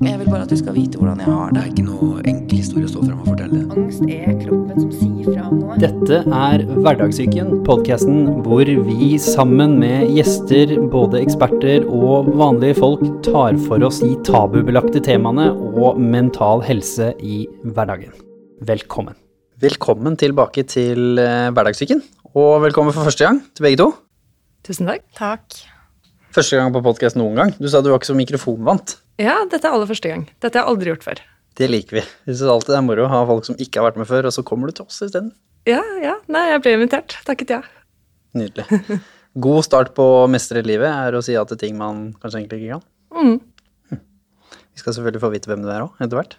Jeg vil bare at du skal vite hvordan jeg har Det det. er ikke noe enkel historie å stå frem og fortelle. Angst er kroppen som sier fra om noe. Dette er Hverdagssyken, podkasten hvor vi sammen med gjester, både eksperter og vanlige folk, tar for oss de tabubelagte temaene og mental helse i hverdagen. Velkommen. Velkommen tilbake til eh, Hverdagssyken, og velkommen for første gang til begge to. Tusen takk. Takk. Første gang på podkast noen gang. Du sa du var ikke så mikrofonvant. Ja, dette er aller første gang. Dette har jeg aldri gjort før. Det liker vi. Vi syns alltid det er moro å ha folk som ikke har vært med før, og så kommer du til oss isteden. Ja, ja. Nei, jeg ble invitert. Takket ja. Nydelig. God start på å mestre livet er å si ja til ting man kanskje egentlig ikke kan. Mm. Vi skal selvfølgelig få vite hvem du er òg, etter hvert.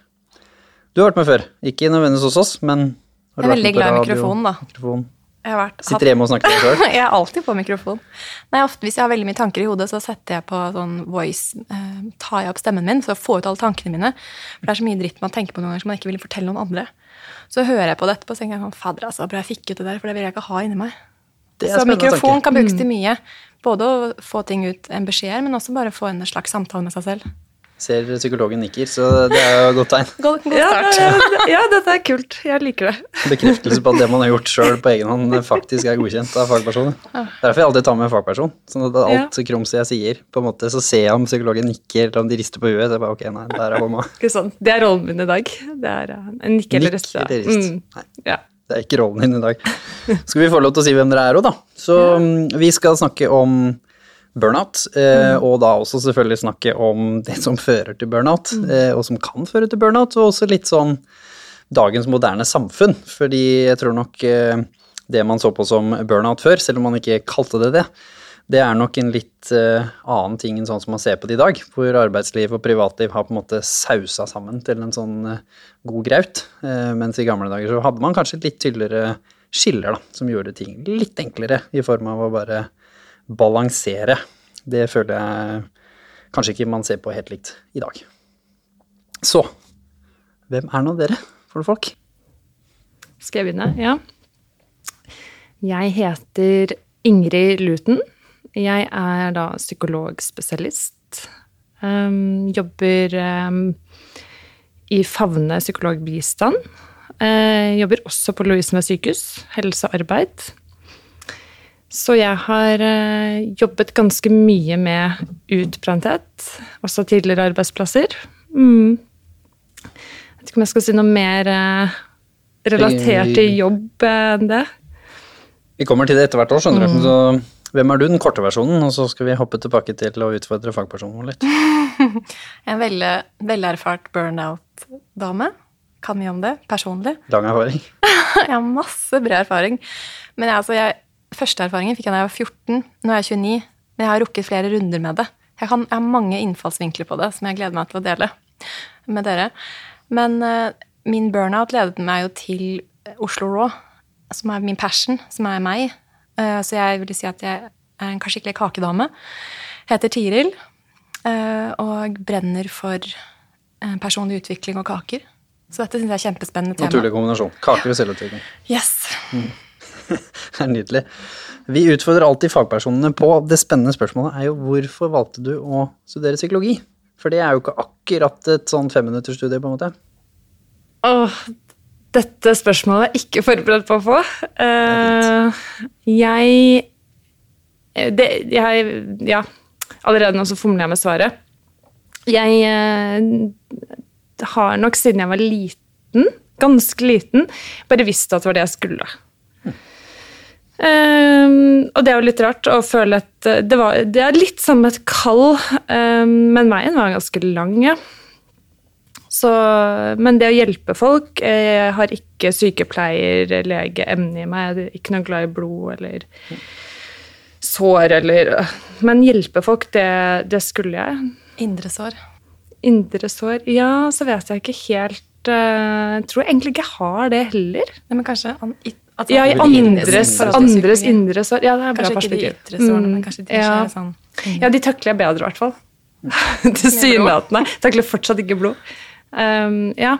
Du har vært med før. Ikke nødvendigvis hos oss, men har du Jeg er vært veldig med glad i mikrofonen, da. Mikrofon. Jeg har vært, Sitter hjemme og snakker til deg sjøl. jeg er alltid på mikrofon. Nei, ofte Hvis jeg har veldig mye tanker i hodet, så setter jeg på sånn voice eh, Tar jeg opp stemmen min for å få ut alle tankene mine. For det er så mye dritt man tenker på noen ganger som man ikke vil fortelle noen andre. Så hører jeg på det etterpå og tenker jeg sånn, fader altså, bra jeg fikk ut det der, for det vil jeg ikke ha inni meg. Så mikrofon tanke. kan brukes til mye. Både å få ting ut en beskjed, men også bare få en slags samtale med seg selv. Ser psykologen nikker, så det er jo et godt tegn. God, god Ja, ja, dette er kult. Jeg liker det. Bekreftelse på at det man har gjort sjøl på egen hånd, faktisk er godkjent av fagpersoner. Derfor jeg alltid tar med en fagperson. Sånn at alt krumset jeg sier, på en måte, så ser jeg om psykologen nikker, eller om de rister på huet. Så jeg bare ok, nei, der er hånda. Ikke sant. Det er rollen min i dag. Det er eh, en nikk eller Nikk rist. eller rist. Mm. Nei. Ja. Det er ikke rollen din i dag. Skal vi få lov til å si hvem dere er òg, da? Så mm, vi skal snakke om burnout, eh, og da også selvfølgelig snakke om det som fører til burnout, eh, og som kan føre til burnout, og også litt sånn dagens moderne samfunn. Fordi jeg tror nok eh, det man så på som burnout før, selv om man ikke kalte det det, det er nok en litt eh, annen ting enn sånn som man ser på det i dag, hvor arbeidsliv og privatliv har på en måte sausa sammen til en sånn eh, god graut. Eh, mens i gamle dager så hadde man kanskje litt tydeligere skiller, da, som gjorde ting litt enklere, i form av å bare balansere. Det føler jeg kanskje ikke man ser på helt likt i dag. Så hvem er nå dere, for folk? Skal jeg begynne? Ja. Jeg heter Ingrid Luten. Jeg er da psykologspesialist. Um, jobber um, i Favne psykologbistand. Uh, jobber også på Lovisenberg sykehus, helse og arbeid. Så jeg har uh, jobbet ganske mye med utbrenthet, også tidligere arbeidsplasser. Mm. Jeg vet ikke om jeg skal si noe mer uh, relatert til jobb eh, enn det. Vi kommer til det etter hvert år, skjønner du. Så hvem er du, den korte versjonen? Og så skal vi hoppe tilbake til å utfordre fagpersonen vår litt. En veldig, velerfart burnout-dame. Kan mye om det, personlig. Lang erfaring. Jeg har masse bred erfaring. Men jeg, altså, jeg, første erfaringen fikk jeg da jeg var 14. Nå er jeg 29, men jeg har rukket flere runder med det. Jeg, kan, jeg har mange innfallsvinkler på det som jeg gleder meg til å dele med dere. Men uh, min burnout ledet meg jo til Oslo Raw, som er min passion, som er meg. Uh, så jeg vil si at jeg er en skikkelig kakedame. Heter Tiril uh, og brenner for eh, personlig utvikling og kaker. Så dette syns jeg er kjempespennende tema. Naturlig kombinasjon. Kaker og selvutvikling. Yes. Det er nydelig. Vi utfordrer alltid fagpersonene på det spennende spørsmålet er jo hvorfor valgte du å studere psykologi? For det er jo ikke akkurat et sånn femminuttersstudie, på en måte. Åh, dette spørsmålet er jeg ikke forberedt på å få. Uh, jeg, det, jeg Ja, allerede nå så fomler jeg med svaret. Jeg uh, har nok siden jeg var liten, ganske liten, bare visst at det var det jeg skulle. Eh, og det er jo litt rart å føle at det, var, det er litt som et kall, um, men veien var ganske lang, ja. Så, men det å hjelpe folk Jeg har ikke sykepleier, lege, emne i meg. Jeg er ikke noe glad i blod eller sår eller Men hjelpe folk, det, det skulle jeg. Indre sår. Indre sår Ja, så vet jeg ikke helt eh, Jeg tror egentlig ikke jeg har det heller. Nei, men kanskje an, Ja, i andres, andres indre sår. Ja, det er bra Kanskje ikke de perspektiv. ytre sårene, Mm, men kanskje de ja. som er sånn Ja, de takler jeg bedre, i hvert fall. Tilsynelatende. Takler fortsatt ikke blod. Um, ja.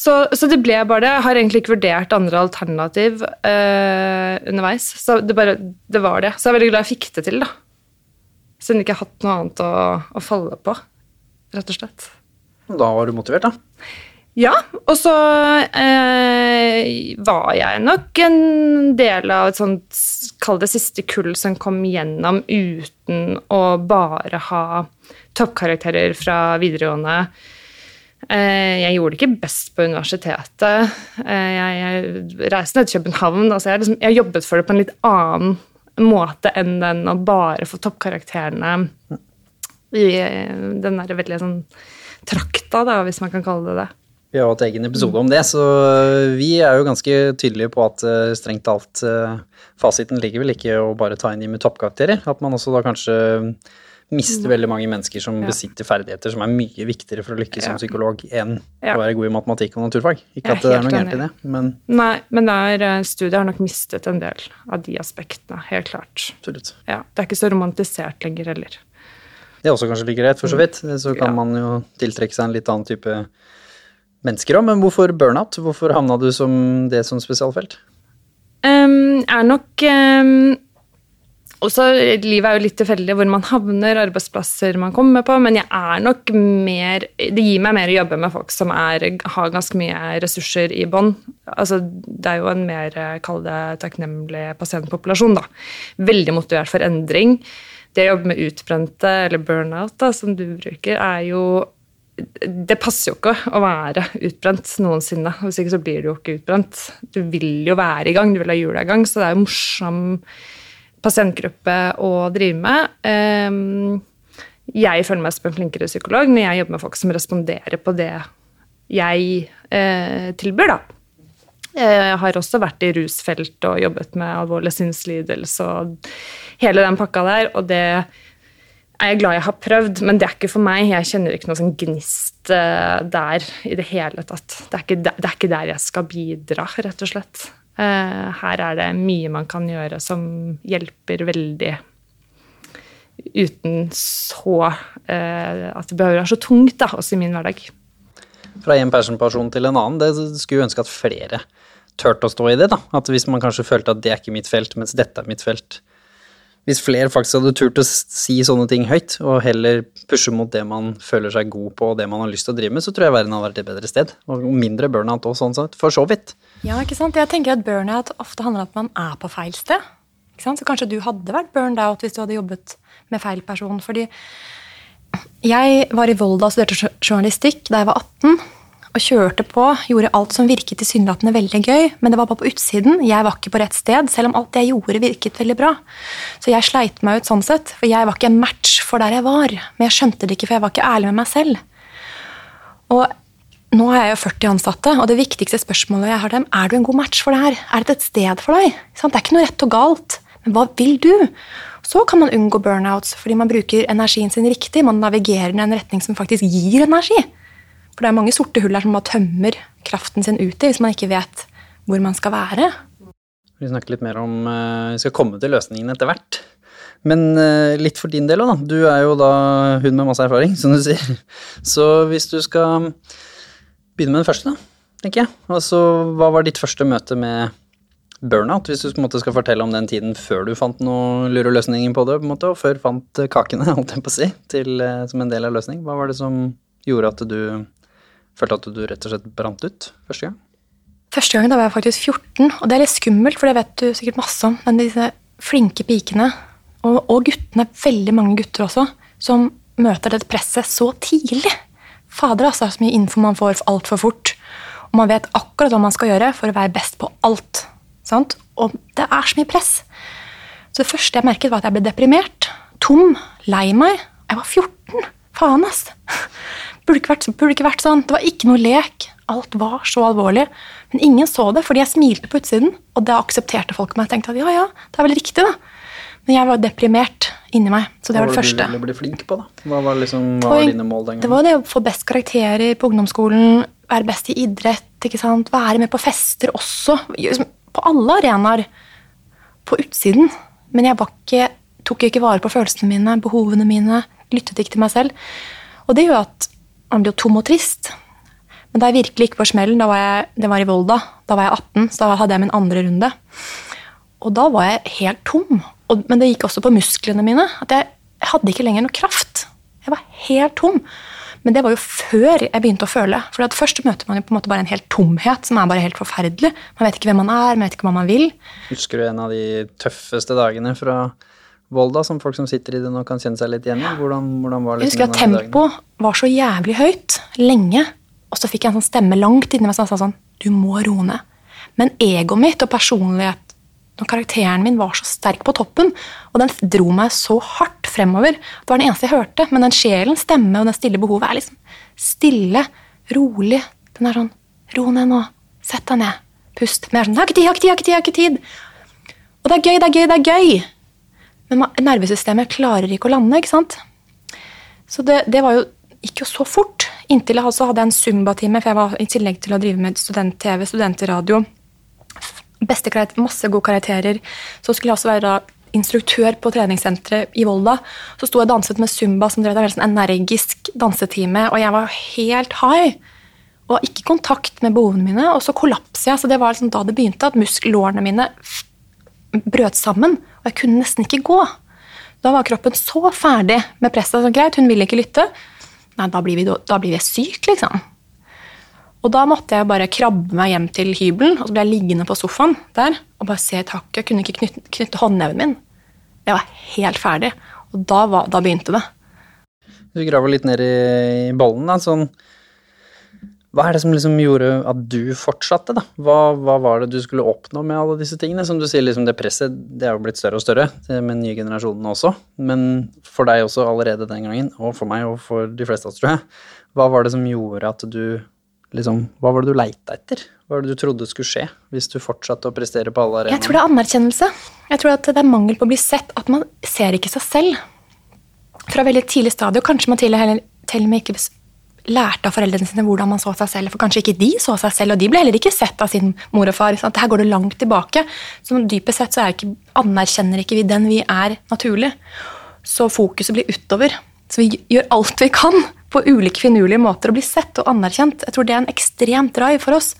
Så, så det ble bare det. Jeg har egentlig ikke vurdert andre alternativ uh, underveis. Så det, bare, det var det. Så jeg er veldig glad jeg fikk det til, da. Siden jeg ikke har hatt noe annet å, å falle på rett og slett. Da var du motivert, da. Ja, og så eh, var jeg nok en del av et sånt Kall det siste kull som kom gjennom uten å bare ha toppkarakterer fra videregående. Eh, jeg gjorde det ikke best på universitetet. Eh, jeg, jeg reiste ned til København. Altså jeg, liksom, jeg jobbet for det på en litt annen måte enn den å bare få toppkarakterene i eh, den der veldig sånn trakta, da, hvis man kan kalle det det. Vi har hatt egen episode om det, så vi er jo ganske tydelige på at eh, strengt talt eh, fasiten ligger vel ikke å bare ta inn de med toppkarakterer. At man også da kanskje mister veldig mange mennesker som Ja. besitter ferdigheter som er mye viktigere for å lykkes som psykolog enn Ja. å være god i matematikk og naturfag. Ikke at det er noe gærent i det, men Nei, men der, eh, studiet har nok mistet en del av de aspektene, helt klart. absolutt. Ja, det er ikke så romantisert lenger heller. Det er også kanskje like greit, for så vidt. Så kan Ja. man jo tiltrekke seg en litt annen type mennesker òg. Men hvorfor burnout? Hvorfor havna du som det som spesialfelt? Um, er nok um, også, Livet er jo litt tilfeldig hvor man havner, arbeidsplasser man kommer på, men jeg er nok mer Det gir meg mer å jobbe med folk som er, har ganske mye ressurser i bånn. Altså, det er jo en mer, eh, kall det, takknemlig pasientpopulasjon, da. Veldig motivert for endring. Det å jobbe med utbrente, eller burnout, da, som du bruker, er jo det passer jo ikke å være utbrent noensinne. Hvis ikke så blir du jo ikke utbrent. Du vil jo være i gang, du vil ha hjula i gang, så det er jo morsom pasientgruppe å drive med. Ehm, Jeg føler meg som en flinkere psykolog når jeg jobber med folk som responderer på det jeg eh, tilbyr, da. Jeg har også vært i rusfelt og jobbet med alvorlig sinnslidelse og hele den pakka der, og det er jeg glad jeg har prøvd, men det er ikke for meg. Jeg kjenner ikke noe sånn gnist eh, der i det hele tatt. Det er, ikke det er ikke der jeg skal bidra, rett og slett. Eh, Her er det mye man kan gjøre som hjelper veldig uten så eh, At det behøver være så tungt, da, også i min hverdag. Fra en person til en annen. Det skulle ønske at flere turte å stå i det, da. At hvis man kanskje følte at det er ikke mitt felt, mens dette er mitt felt. Hvis flere faktisk hadde turt å si sånne ting høyt, og heller pushe mot det man føler seg god på, og det man har lyst til å drive med, så tror jeg verden hadde vært et bedre sted. Og mindre burnout òg, sånn sett. For så vidt. Ja, ikke sant? Jeg tenker at burnout ofte handler om at man er på feil sted. Ikke sant? Så kanskje du hadde vært burned out hvis du hadde jobbet med feil person. Fordi jeg var i Volda og studerte journalistikk da jeg var 18. Og kjørte på, gjorde alt som virket tilsynelatende veldig gøy, men det var bare på utsiden. Jeg var ikke på rett sted, selv om alt jeg gjorde, virket veldig bra. Så jeg sleit meg ut sånn sett, for jeg var ikke en match for der jeg var. Men jeg skjønte det ikke, for jeg var ikke ærlig med meg selv. Og nå har jeg jo 40 ansatte, og det viktigste spørsmålet jeg har dem, er du en god match for det her? Er dette et sted for deg? Det er ikke noe rett og galt, men hva vil du? Så kan man unngå burnouts, fordi man bruker energien sin riktig. Man navigerer i en retning som faktisk gir energi. For det er mange sorte hull her som bare tømmer kraften sin ut i, hvis man ikke vet hvor man skal være. Vi snakker litt mer om eh, Vi skal komme til løsningen etter hvert. Men eh, litt for din del òg, da. Du er jo da hun med masse erfaring, som du sier. Så hvis du skal begynne med den første, da, tenker jeg. Altså, hva var ditt første møte med burnout, hvis du på en måte skal fortelle om den tiden før du fant noe lure løsninger på det, på en måte, og før fant kakene, holdt jeg på å si, til, eh, som en del av løsning. Hva var det som gjorde at du følte at du rett og slett brant ut første gang? Første gangen da var jeg faktisk 14, og det er litt skummelt, for det vet du sikkert masse om, men disse flinke pikene, og, og guttene, veldig mange gutter også, som møter dette presset så tidlig. Fader, altså, så mye info man får altfor fort. Og man vet akkurat hva man skal gjøre for å være best på alt. Sant? Og det er så mye press. Så det første jeg merket, var at jeg ble deprimert. Tom. Lei meg. Jeg var 14. Faen, ass. Burde ikke, vært, burde ikke vært sånn. Det var ikke noe lek. Alt var så alvorlig. Men ingen så det, fordi jeg smilte på utsiden. Og da aksepterte folk meg. Jeg tenkte at ja, ja, det er vel riktig, da. Men jeg var deprimert inni meg. Så det var, var det første. du ville bli flink på, da? Hva var, liksom, hva var dine mål den gangen? Det var det å få best karakterer på ungdomsskolen, være best i idrett, ikke sant? være med på fester også. Liksom, På alle arenaer. På utsiden. Men jeg var ikke, tok ikke vare på følelsene mine, behovene mine, lyttet ikke til meg selv. Og det gjør at man blir jo tom og trist. Men da jeg virkelig gikk på smellen, da var jeg, det var i Volda, da var jeg 18, så da hadde jeg min andre runde. Og da var jeg helt tom. Og, men det gikk også på musklene mine. at jeg, jeg hadde ikke lenger noe kraft. Jeg var helt tom. Men det var jo før jeg begynte å føle. For først møter man jo på en måte bare en helt tomhet som er bare helt forferdelig. Man vet ikke hvem man er, man vet ikke hva man vil. Husker du en av de tøffeste dagene fra Volda, som folk som sitter i det nå kan kjenne seg litt igjen i? Hvordan, hvordan var Jeg liksom husker at tempoet var så jævlig høyt lenge. Og så fikk jeg en sånn stemme langt inni meg som sa sånn Du må roe ned. Men egoet mitt og personlighet og karakteren min var så sterk på toppen, og den dro meg så hardt fremover. Det var den eneste jeg hørte. Men den sjelen, stemme og den stille behovet er liksom stille, rolig. Den er sånn Ro ned nå. Sett deg ned. Pust. Men jeg er sånn jeg har ikke tid, jeg har ikke tid. jeg har ikke tid. Og det er gøy, det er gøy, det er gøy. Men nervesystemet klarer ikke å lande, ikke sant? Så det, det jo, gikk jo så fort. Inntil jeg også hadde en Zumba-time, for jeg var i tillegg til å drive med student-TV, studentradio. Beste masse gode karakterer. Så skulle jeg også være da instruktør på treningssenteret i Volda. Så sto jeg og danset med Zumba, som drev veldig sånn energisk dansetime, og jeg var helt high. Og ikke kontakt med behovene mine, og så kollapset jeg. Så det var liksom da det begynte, at muskellårene mine brøt sammen, og jeg kunne nesten ikke gå. Da var kroppen så ferdig med presset. Så greit, hun ville ikke lytte. Nei, da blir vi, da blir jeg syk, liksom. Og da måtte jeg bare krabbe meg hjem til hybelen, og så ble jeg liggende på sofaen der og bare se i taket. Jeg kunne ikke knytte, knytte håndneven min. Jeg var helt ferdig. Og da, var, da begynte det. Du graver litt ned i, i ballen, da. Sånn, hva er det som liksom gjorde at du fortsatte, da? Hva, hva var det du skulle oppnå med alle disse tingene? Som du sier, liksom det presset det er jo blitt større og større med den nye generasjonen også. Men for deg også allerede den gangen, og for meg og for de fleste av oss, tror jeg. Hva var det som gjorde at du liksom Hva var det du leita etter? Hva var det du trodde skulle skje hvis du fortsatte å prestere på alle Jeg tror det er anerkjennelse. Jeg tror at det er mangel på å bli sett. At man ser ikke seg selv. Fra veldig tidlig stadie, og kanskje man til og med ikke lærte av foreldrene sine hvordan man så seg selv. For kanskje ikke de så seg selv, og de ble heller ikke sett av sin mor og far. Sånn her går det langt tilbake. Så dypest sett så ikke, anerkjenner ikke vi den vi er naturlig. Så fokuset blir utover. Så vi gjør alt vi kan på ulike finurlige måter å bli sett og anerkjent. Jeg tror det er en ekstremt drive for oss.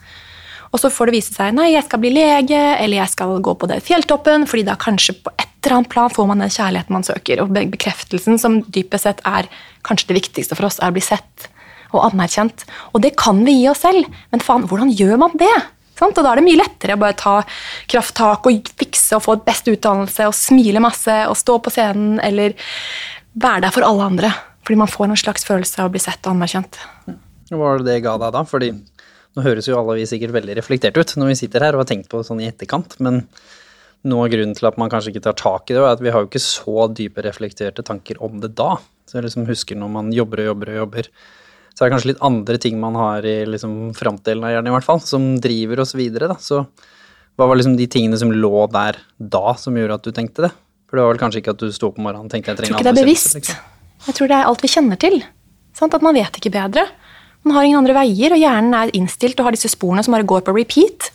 Og så får det vise seg nei, jeg skal bli lege, eller jeg skal gå på det fjelltoppen, fordi da kanskje på et eller annet plan får man den kjærligheten man søker. Og bekreftelsen, som dypest sett er kanskje det viktigste for oss, er å bli sett og anerkjent. Og det kan vi gi oss selv, men faen, hvordan gjør man det? Og da er det mye lettere å bare ta krafttak og fikse og få et best utdannelse og smile masse og stå på scenen eller være der for alle andre. Fordi man får en slags følelse av å bli sett og anerkjent. Hva var det det ga deg da? Fordi nå høres jo alle vi sikkert veldig reflektert ut når vi sitter her og har tenkt på sånn i etterkant, men noe av grunnen til at man kanskje ikke tar tak i det, er at vi har jo ikke så dype reflekterte tanker om det da. Så jeg liksom husker når man jobber og jobber og jobber, så er det kanskje litt andre ting man har i liksom framdelen av hjernen i hvert fall, som driver oss videre, da. Så hva var liksom de tingene som lå der da, som gjorde at du tenkte det? For det var vel kanskje ikke at du sto opp om morgenen og tenkte jeg Jeg trenger tror ikke det er bevisst. liksom. Jeg tror det er alt vi kjenner til. Sant? At man vet ikke bedre. Man har ingen andre veier, og hjernen er innstilt og har disse sporene som bare går på repeat.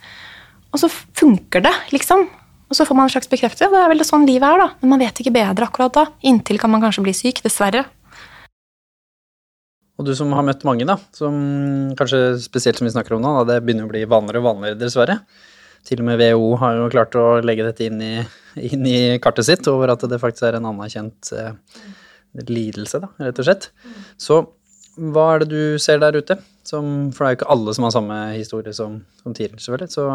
Og så funker det, liksom. Og så får man en slags bekreftelse. Det er vel sånn livet er, da. Men man vet ikke bedre akkurat da. Inntil kan man kanskje bli syk, dessverre. Og du som har møtt mange, da, som kanskje spesielt som vi snakker om nå, da, det begynner å bli vanligere og vanligere, dessverre. Til og med WHO har jo klart å legge dette inn i, inn i kartet sitt over at det faktisk er en anerkjent eh, lidelse, da, rett og slett. Så hva er det du ser der ute? Som, for det er jo ikke alle som har samme historie som, som Tiril, selvfølgelig. Så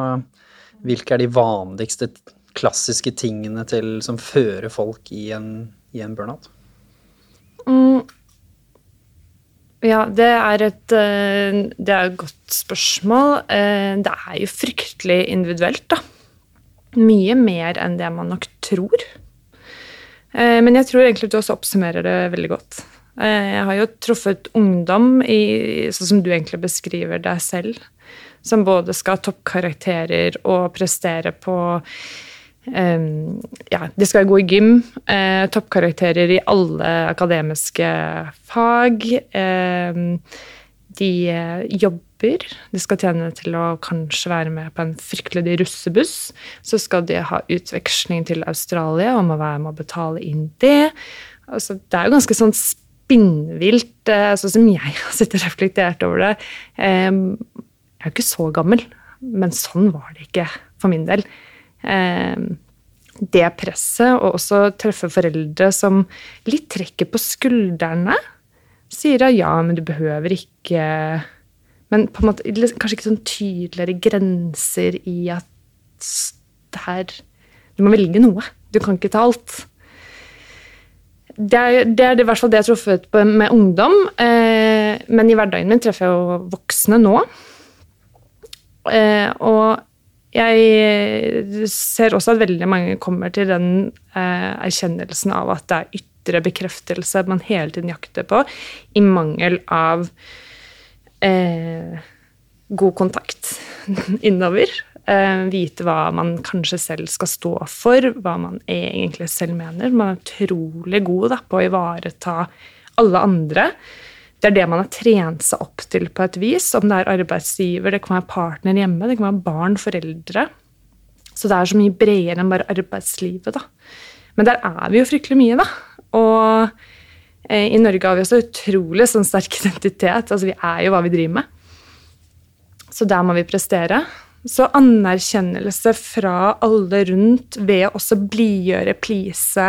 hvilke er de vanligste klassiske tingene til, som fører folk i en, i en burnout? Mm. Ja, det er et, eh, det er et godt spørsmål. Eh, Det er jo fryktelig individuelt, da. Mye mer enn det man nok tror. Eh, Men jeg tror egentlig du også oppsummerer det veldig godt. Jeg har jo truffet ungdom, i, sånn som du egentlig beskriver deg selv, som både skal ha toppkarakterer og prestere på Um, ja, de skal gå i gym. Uh, toppkarakterer i alle akademiske fag. Um, de uh, jobber. De skal tjene til å kanskje være med på en fryktelig dyr russebuss. Så skal de ha utveksling til Australia og må være med å betale inn det. Altså, det er jo ganske sånn spinnvilt, uh, sånn som jeg har sittet og reflektert over det. Um, jeg er jo ikke så gammel, men sånn var det ikke for min del. Eh, det presset, og også treffe foreldre som litt trekker på skuldrene. sier ja, men du behøver ikke Men på en måte kanskje ikke sånn tydeligere grenser i at det her Du må velge noe. Du kan ikke ta alt. Det er, det er i hvert fall det jeg har truffet på med ungdom. Eh, men i hverdagen min treffer jeg jo voksne nå. Eh, og jeg ser også at veldig mange kommer til den eh, erkjennelsen av at det er ytre bekreftelse man hele tiden jakter på, i mangel av eh, god kontakt innover. Eh, vite hva man kanskje selv skal stå for, hva man egentlig selv mener. Man er utrolig god da, på å ivareta alle andre. Det er det man har trent seg opp til på et vis. Om det er arbeidsgiver, det kan være partner hjemme, det kan være barn, foreldre. Så det er så mye bredere enn bare arbeidslivet, da. Men der er vi jo fryktelig mye, da. Og eh, i Norge har vi også utrolig sånn sterk identitet. Altså vi er jo hva vi driver med. Så der må vi prestere. Så anerkjennelse fra alle rundt ved å også blidgjøre, please,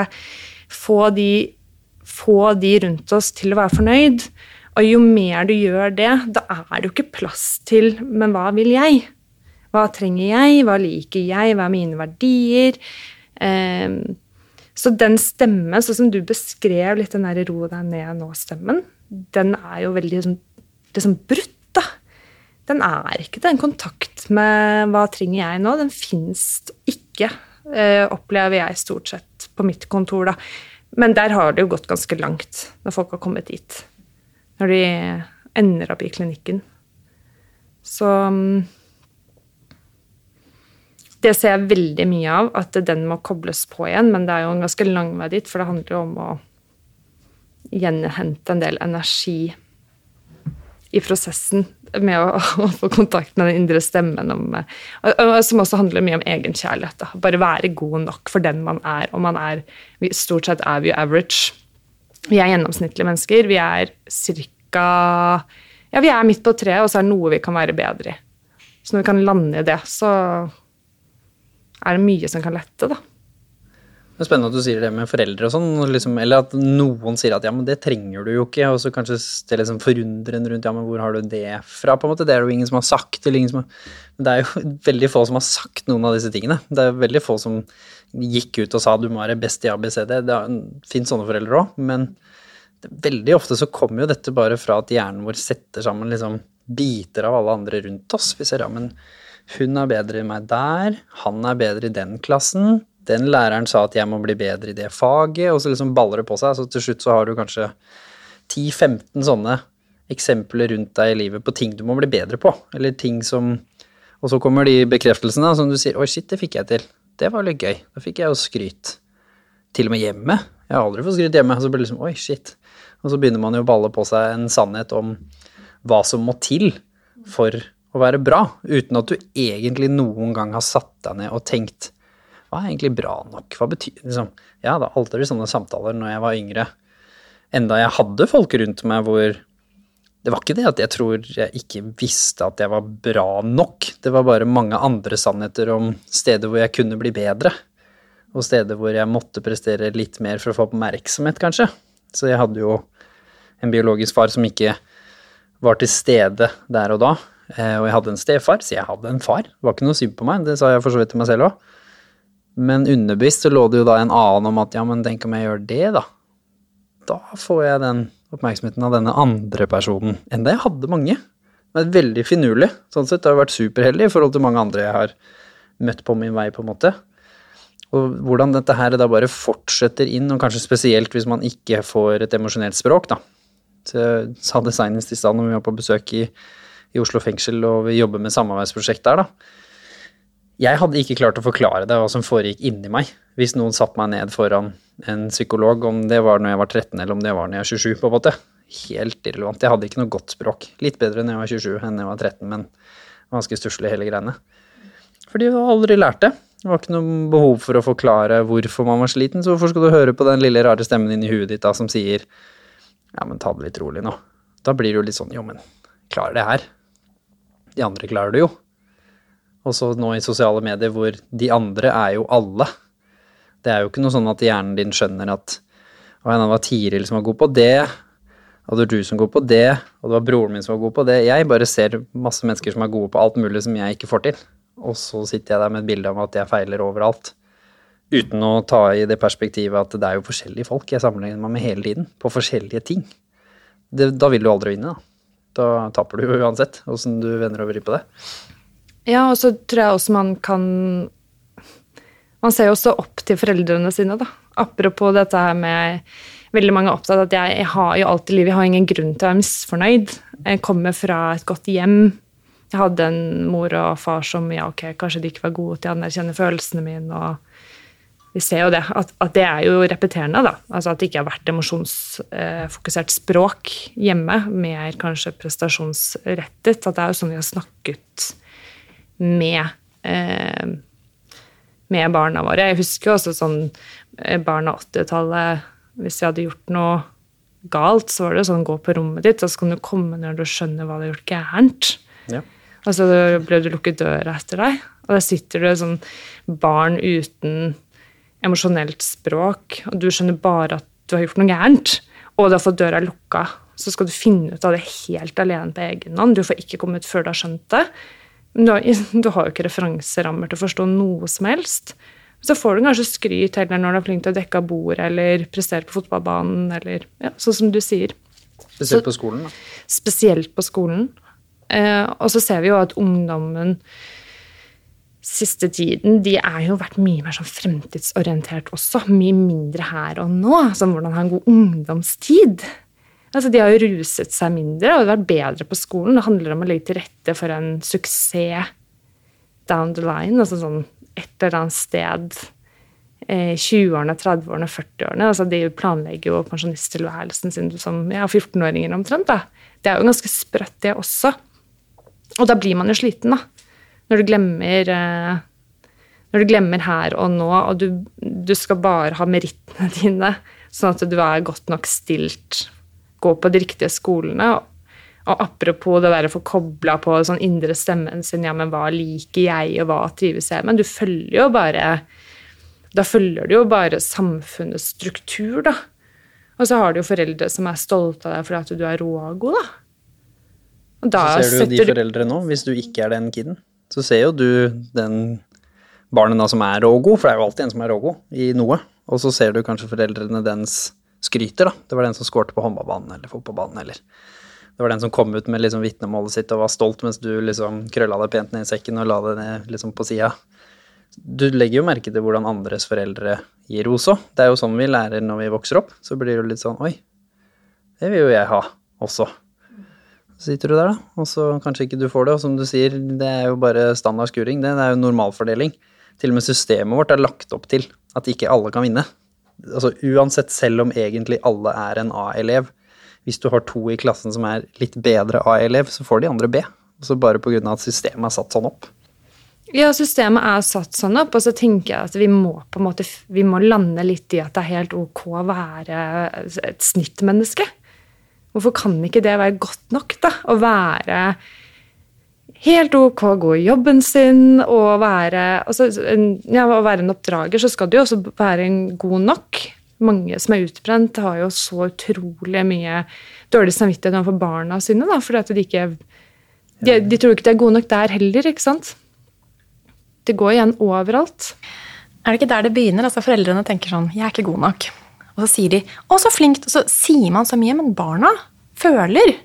få de, få de rundt oss til å være fornøyd. Og jo mer du gjør det, da er det jo ikke plass til Men hva vil jeg? Hva trenger jeg? Hva liker jeg? Hva er mine verdier? Ehm, så den stemmen, sånn som du beskrev litt den der ro deg ned nå-stemmen, den er jo veldig sånn, liksom brutt, da. Den er ikke den kontakt med hva trenger jeg nå, den fins ikke, eh, opplever jeg stort sett på mitt kontor, da. Men der har det jo gått ganske langt når folk har kommet dit. Når de ender opp i klinikken. Så mm, det ser jeg veldig mye av, at den må kobles på igjen. Men det er jo en ganske lang vei dit, for det handler jo om å gjenhente en del energi i prosessen med å, å få kontakt med den indre stemmen. Om, og, som også handler mye om egenkjærlighet. Bare være god nok for den man er. Og man er Stort sett er vi average. Vi er gjennomsnittlige mennesker. Vi er cirka Ja, vi er midt på treet, og så er det noe vi kan være bedre i. Så når vi kan lande i det, så er det mye som kan lette, da. Det er spennende at du sier det med foreldre og sånn, liksom, eller at noen sier at ja, men det trenger du jo ikke, og så kanskje det liksom forundrende rundt ja, men hvor har du det fra, på en måte. Det er det jo ingen som har sagt, eller ingen som har det er jo veldig få som har sagt noen av disse tingene. Det er veldig få som gikk ut og sa du må være best i ABCD. Det fins sånne foreldre òg, men veldig ofte så kommer jo dette bare fra at hjernen vår setter sammen liksom biter av alle andre rundt oss. Vi ser ja, men hun er bedre enn meg der, han er bedre i den klassen, den læreren sa at jeg må bli bedre i det faget, og så liksom baller det på seg. Så til slutt så har du kanskje 10-15 sånne eksempler rundt deg i livet på ting du må bli bedre på, eller ting som Og så kommer de bekreftelsene som du sier 'oi, shit, det fikk jeg til'. Det var litt gøy. Da fikk jeg jo skryt. Til og med hjemme. Jeg har aldri fått skryt hjemme. Og så blir det liksom 'oi, shit'. Og så begynner man jo å balle på seg en sannhet om hva som må til for å være bra, uten at du egentlig noen gang har satt deg ned og tenkt hva er egentlig bra nok? Hva betyr liksom, Ja, det aldri sånne samtaler når jeg var yngre. Enda jeg hadde folk rundt meg hvor Det var ikke det at jeg tror jeg ikke visste at jeg var bra nok. Det var bare mange andre sannheter om steder hvor jeg kunne bli bedre. Og steder hvor jeg måtte prestere litt mer for å få oppmerksomhet, kanskje. Så jeg hadde jo en biologisk far som ikke var til stede der og da. Eh, Og jeg hadde en stefar, så jeg hadde en far. Det var ikke noe synd på meg, det sa jeg for så vidt til meg selv òg. Men underbevisst så lå det jo da en annen om at ja, men tenk om jeg gjør det, da. Da får jeg den oppmerksomheten av denne andre personen. Enda jeg hadde mange. Men veldig finurlig. Sånn sett har jeg vært superheldig i forhold til mange andre jeg har møtt på min vei, på en måte. Og hvordan dette her da bare fortsetter inn, og kanskje spesielt hvis man ikke får et emosjonelt språk, da. Jeg sa det senest i stad når vi var på besøk i, i Oslo fengsel og vi jobber med samarbeidsprosjekt der, da. Jeg hadde ikke klart å forklare deg hva som foregikk inni meg hvis noen satte meg ned foran en psykolog, om det var når jeg var 13 eller om det var når jeg var 27, på en måte. Helt irrelevant. Jeg hadde ikke noe godt språk. Litt bedre når jeg var 27 enn når jeg var 13, men ganske stusslig hele greiene. Fordi jeg aldri lært det. Det var ikke noe behov for å forklare hvorfor man var sliten, så hvorfor skal du høre på den lille rare stemmen inni huet ditt da som sier ja, men ta det litt rolig nå. Da blir det jo litt sånn jo, men klarer det her. De andre klarer det jo. Og så nå i sosiale medier hvor de andre er jo alle. Det er jo ikke noe sånn at hjernen din skjønner at å, det var Tiril som var god på det, Og det var du som var god på det, og det var broren min som var god på det. Jeg bare ser masse mennesker som er gode på alt mulig som jeg ikke får til. Og så sitter jeg der med et bilde av at jeg feiler overalt. Uten å ta i det perspektivet at det er jo forskjellige folk jeg sammenligner meg med hele tiden. På forskjellige ting. Det, da vil du aldri vinne, da. Da taper du jo uansett, åssen du vender og vrir på det. Ja, og så tror jeg også man kan Man ser jo også opp til foreldrene sine, da. Apropos dette her med Veldig mange er opptatt av at jeg, jeg har jo alltid liv, jeg har ingen grunn til å være misfornøyd. Jeg kommer fra et godt hjem. Jeg hadde en mor og far som ja, ok, kanskje de ikke var gode til å anerkjenne følelsene mine. og Vi ser jo det, at, at det er jo repeterende. da, altså At det ikke har vært emosjonsfokusert språk hjemme, mer kanskje prestasjonsrettet. At det er jo sånn vi har snakket med eh, med barna våre. Jeg husker også sånn eh, barn av 80-tallet Hvis vi hadde gjort noe galt, så var det sånn gå på rommet ditt, og så kan du komme når du skjønner hva du har gjort gærent. Ja. Og så ble du lukket døra etter deg, og der sitter det sånn barn uten emosjonelt språk, og du skjønner bare at du har gjort noe gærent, og du har fått døra lukka. Så skal du finne ut av det helt alene på egen hånd. Du får ikke komme ut før du har skjønt det. Men du har, du har jo ikke referanserammer til å forstå noe som helst. Så får du kanskje skryt heller når du er flink til å dekke av bordet eller prestere på fotballbanen, eller ja, sånn som du sier. Spesielt på skolen, da. Spesielt på skolen. Eh, og så ser vi jo at ungdommen siste tiden de er jo vært mye mer sånn fremtidsorientert også. Mye mindre her og nå. Sånn hvordan ha en god ungdomstid. Altså, de har jo ruset seg mindre og vært bedre på skolen. Det handler om å legge til rette for en suksess down the line. altså sånn et eller annet sted eh, 20-årene, 30-årene, 40-årene. altså De planlegger jo pensjonisttilværelsen sin som ja, 14-åringer omtrent. da. Det er jo ganske sprøtt, det også. Og da blir man jo sliten, da. Når du glemmer eh, når du glemmer her og nå, og du, du skal bare ha merittene dine, sånn at du er godt nok stilt, gå på de riktige skolene. Og apropos det der å få kobla på sånn indre stemmen sin, ja, men hva liker jeg, og hva trives jeg med? Du følger jo bare Da følger du jo bare samfunnets struktur, da. Og så har du jo foreldre som er stolte av deg fordi at du er rå og god, da. Og da Så ser du jo de foreldre nå, hvis du ikke er den kiden. Så ser jo du den barnet da som er rågod, for det er jo alltid en som er rågod i noe. Og så ser du kanskje foreldrene dens skryter, da. Det var den som skårte på håndballbanen eller fotballbanen, eller det var den som kom ut med liksom vitnemålet sitt og var stolt mens du liksom krølla deg pent ned i sekken og la det ned liksom på sida. Du legger jo merke til hvordan andres foreldre gir ros òg. Det er jo sånn vi lærer når vi vokser opp. Så blir det jo litt sånn Oi, det vil jo jeg ha også. Så sitter du der, da, og så kanskje ikke du får det. Og som du sier, det er jo bare standard skuring. Det, det er jo normalfordeling. Til og med systemet vårt er lagt opp til at ikke alle kan vinne. Altså uansett, selv om egentlig alle er en A-elev. Hvis du har to i klassen som er litt bedre A-elev, så får de andre B. Så bare pga. at systemet er satt sånn opp. Ja, systemet er satt sånn opp, og så tenker jeg at vi må på en måte vi må lande litt i at det er helt ok å være et snittmenneske. Hvorfor kan ikke det være godt nok, da? Å være helt ok å gå i jobben sin og være altså, ja, Å være en oppdrager, så skal du jo også være en god nok. Mange som er utbrent, har jo så utrolig mye dårlig samvittighet overfor barna sine, da, fordi at de ikke de, de tror ikke de er gode nok der heller, ikke sant? Det går igjen overalt. Er det ikke der det begynner? Altså Foreldrene tenker sånn 'Jeg er ikke god nok'. Og så sier de 'Å, så flinkt'. Og så sier man så mye, men barna føler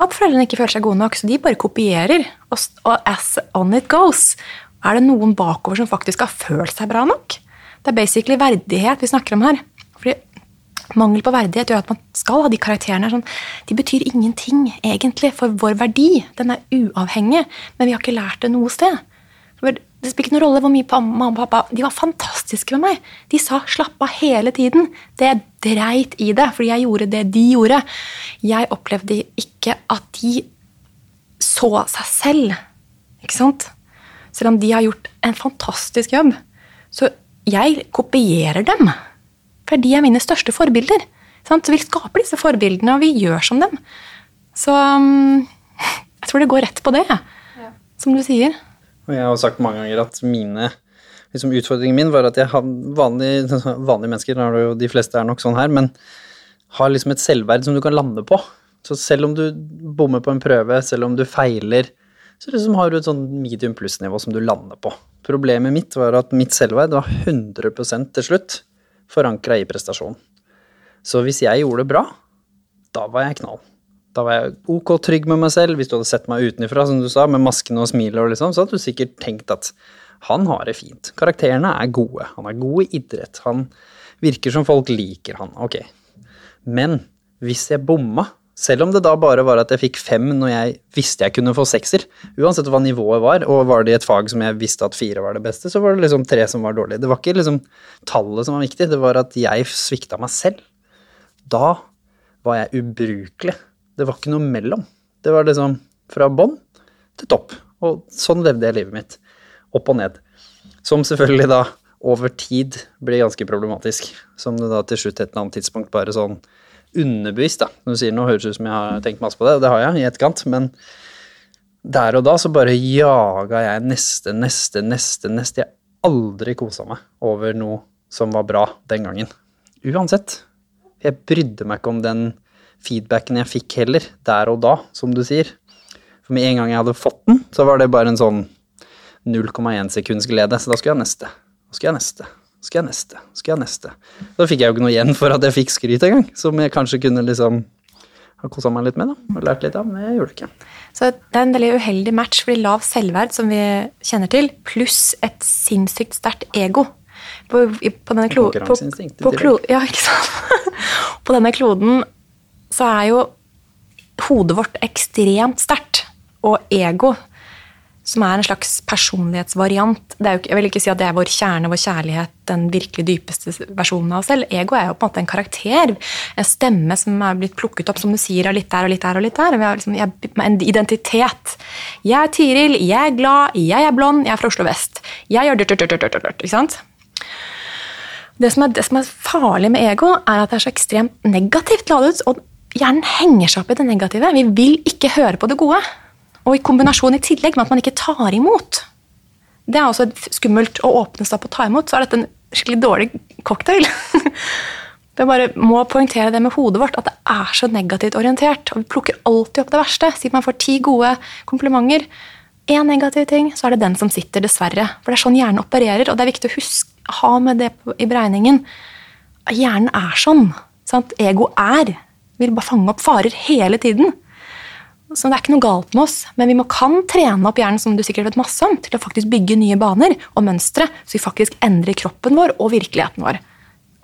at foreldrene ikke føler seg gode nok, så de bare kopierer. Og, og as on it goes. Er det noen bakover som faktisk har følt seg bra nok? Det er basically verdighet vi snakker om her. Fordi Mangel på verdighet gjør at man skal ha de karakterene. Sånn, de betyr ingenting egentlig for vår verdi. Den er uavhengig, men vi har ikke lært det noe sted. Det spiller ikke noen rolle hvor mye mamma og pappa De var fantastiske med meg. De sa 'slapp av' hele tiden. Det dreit i det, fordi jeg gjorde det de gjorde. Jeg opplevde ikke at de så seg selv. Ikke sant? Selv om de har gjort en fantastisk jobb. Så jeg kopierer dem. For de er mine største forbilder. Sant? Så vi skaper disse forbildene, og vi gjør som dem. Så um, jeg tror det går rett på det, som du sier. Og jeg har sagt mange ganger at mine liksom Utfordringen min var at jeg har vanlige, vanlige mennesker, er jo de fleste er nok sånn her, men har liksom et selvverd som du kan lande på. Så selv om du bommer på en prøve, selv om du feiler, så liksom har du et sånn medium pluss-nivå som du lander på. Problemet mitt var at mitt selvverd var 100% til slutt forankra i prestasjon. Så hvis jeg gjorde det bra, da var jeg knall. Da var jeg ok trygg med meg selv. Hvis du hadde sett meg utenfra, som du sa, med masken og smilet, og liksom, så hadde du sikkert tenkt at han har det fint. Karakterene er gode. Han er god i idrett. Han virker som folk liker han. Ok. Men hvis jeg bomma, selv om det da bare var at jeg fikk fem når jeg visste jeg kunne få sekser, uansett hva nivået var, og var det i et fag som jeg visste at fire var det beste, så var det liksom tre som var dårlige. Det var ikke liksom tallet som var viktig, det var at jeg svikta meg selv. Da var jeg ubrukelig. Det var ikke noe mellom. Det var liksom fra bånn til topp. Og sånn levde jeg livet mitt. Opp og ned. Som selvfølgelig da over tid blir ganske problematisk. Som det da til slutt et eller annet tidspunkt bare sånn underbevisst, da. Når du sier nå høres ut som jeg har tenkt masse på det, og det har jeg i etterkant, men der og da så bare jaga jeg neste, neste, neste, neste. Jeg aldri kosa meg over noe som var bra den gangen. Uansett. Jeg brydde meg ikke om den feedbacken jeg fikk heller, der og da, som du sier. For med en gang jeg hadde fått den, så var det bare en sånn 0,1 sekunds glede. Så da skulle jeg neste. Da skulle jeg neste. Skal jeg neste. Skal jeg neste. Da fikk jeg jo ikke noe igjen for at jeg fikk skryt engang, som jeg kanskje kunne liksom ha kosa meg litt med, da. Og lært litt av, men jeg gjorde det ikke. Så det er en veldig uheldig match, fordi lav selvverd, som vi kjenner til, pluss et sinnssykt sterkt ego. På, på denne klo, på, på, klo, ja, på denne kloden så er jo hodet vårt ekstremt sterkt, og ego, som er en slags personlighetsvariant er ikke- Jeg vil ikke si at det er vår kjerne, vår kjærlighet, den virkelig dypeste versjonen av oss selv. Ego er jo på en måte en karakter, en stemme som er blitt plukket opp, som du sier, av litt der og litt der og litt der. Vi har liksom, jeg, en identitet. Jeg er Tiril, jeg er glad, jeg er blond, jeg er fra Oslo vest. Jeg gjør dørt, dørt, dørt, dørt, dørt, ikke sant? Det som, er, det som er farlig med ego, er at det er så ekstremt negativt ladet, og hjernen henger seg opp i det negative. Vi vil ikke høre på det gode. Og i kombinasjon i tillegg med at man ikke tar imot. Det er også skummelt å åpne seg opp og ta imot, så er dette en skikkelig dårlig cocktail. Det bare må poengtere det med hodet vårt, at det er så negativt orientert. og Vi plukker alltid opp det verste. Si man får ti gode komplimenter. Én negativ ting, så er det den som sitter, dessverre. For det er sånn hjernen opererer, og det er viktig å huske, ha med det i beregningen. Hjernen er sånn. Sant? Ego er. Vil bare fange opp farer hele tiden. Så det er ikke noe galt med oss, men vi må kan trene opp hjernen som du sikkert vet masse om, til å faktisk bygge nye baner og mønstre, så vi faktisk endrer kroppen vår og virkeligheten vår.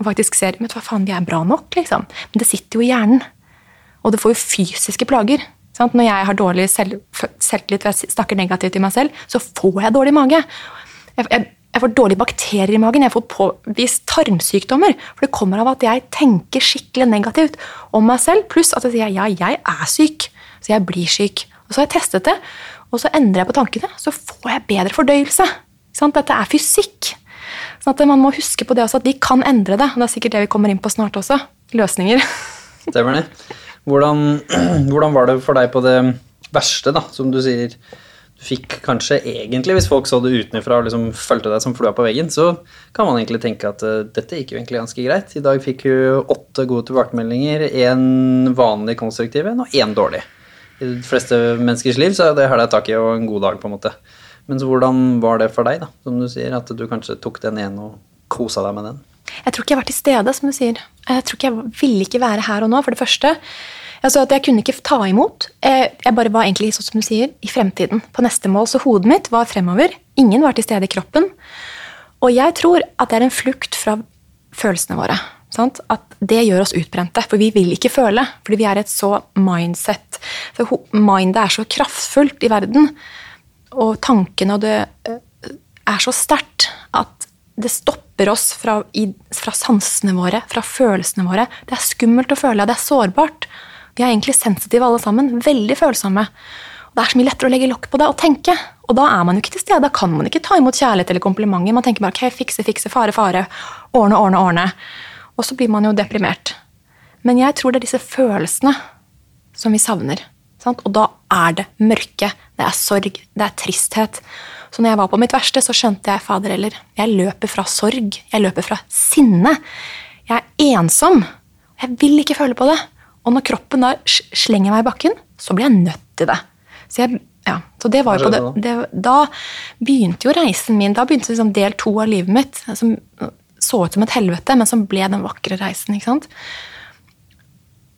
Og faktisk ser vet hva faen, vi er bra nok, liksom. Men det sitter jo i hjernen. Og det får jo fysiske plager. Sant? Når jeg har dårlig selv, selvtillit og jeg snakker negativt til meg selv, så får jeg dårlig mage. Jeg, jeg, jeg får dårlige bakterier i magen, jeg får påvist tarmsykdommer. For det kommer av at jeg tenker skikkelig negativt om meg selv, pluss at jeg sier ja, jeg er syk. Så jeg blir syk. Og så har jeg testet det, og så endrer jeg på tankene, så får jeg bedre fordøyelse. Dette er fysikk. Sånn at Man må huske på det også, at vi kan endre det. og Det er sikkert det vi kommer inn på snart også. Løsninger. Stemmer det. Hvordan, hvordan var det for deg på det verste, da, som du sier? Fikk kanskje egentlig, hvis folk så det utenfra og liksom fulgte deg som flua på veggen, så kan man egentlig tenke at uh, dette gikk jo egentlig ganske greit. I dag fikk du åtte gode tilbakemeldinger, én vanlig konstruktiv en og én dårlig. I de fleste menneskers liv så er det hæla tak i og en god dag, på en måte. Men så hvordan var det for deg, da, som du sier, at du kanskje tok den ene og kosa deg med den? Jeg tror ikke jeg var til stede, som du sier. Jeg tror ikke jeg ville ikke være her og nå, for det første. Altså at Jeg kunne ikke ta imot. Jeg jeg bare var egentlig sånn som du sier, i fremtiden. På neste mål. Så hodet mitt var fremover. Ingen var til stede i kroppen. Og jeg tror at det er en flukt fra følelsene våre. Sant? At det gjør oss utbrente, for vi vil ikke føle. Fordi vi er et så mindset. For mindet er så kraftfullt i verden, og tankene og det eh, er så sterkt at det stopper oss fra, fra sansene våre, fra følelsene våre. Det er skummelt å føle, det er sårbart. Vi er egentlig sensitive alle sammen, veldig følsomme. Og det er så mye lettere å legge lokk på det og tenke. Og da er man jo ikke til stede, da kan man ikke ta imot kjærlighet eller komplimenter. Man tenker bare ok, fikse, fikse, fare, fare, ordne, ordne, ordne. Og så blir man jo deprimert. Men jeg tror det er disse følelsene som vi savner. Sant? Og da er det mørke, det er sorg, det er tristhet. Så når jeg var på mitt verste, så skjønte jeg fader heller. Jeg løper fra sorg, jeg løper fra sinne. Jeg er ensom. Jeg vil ikke føle på det. Og når kroppen da slenger meg i bakken, så blir jeg nødt til det. Så, jeg, ja, så det var jo på det, det Da begynte jo reisen min. Da begynte liksom del to av livet mitt, som så ut som et helvete, men som ble den vakre reisen. ikke sant?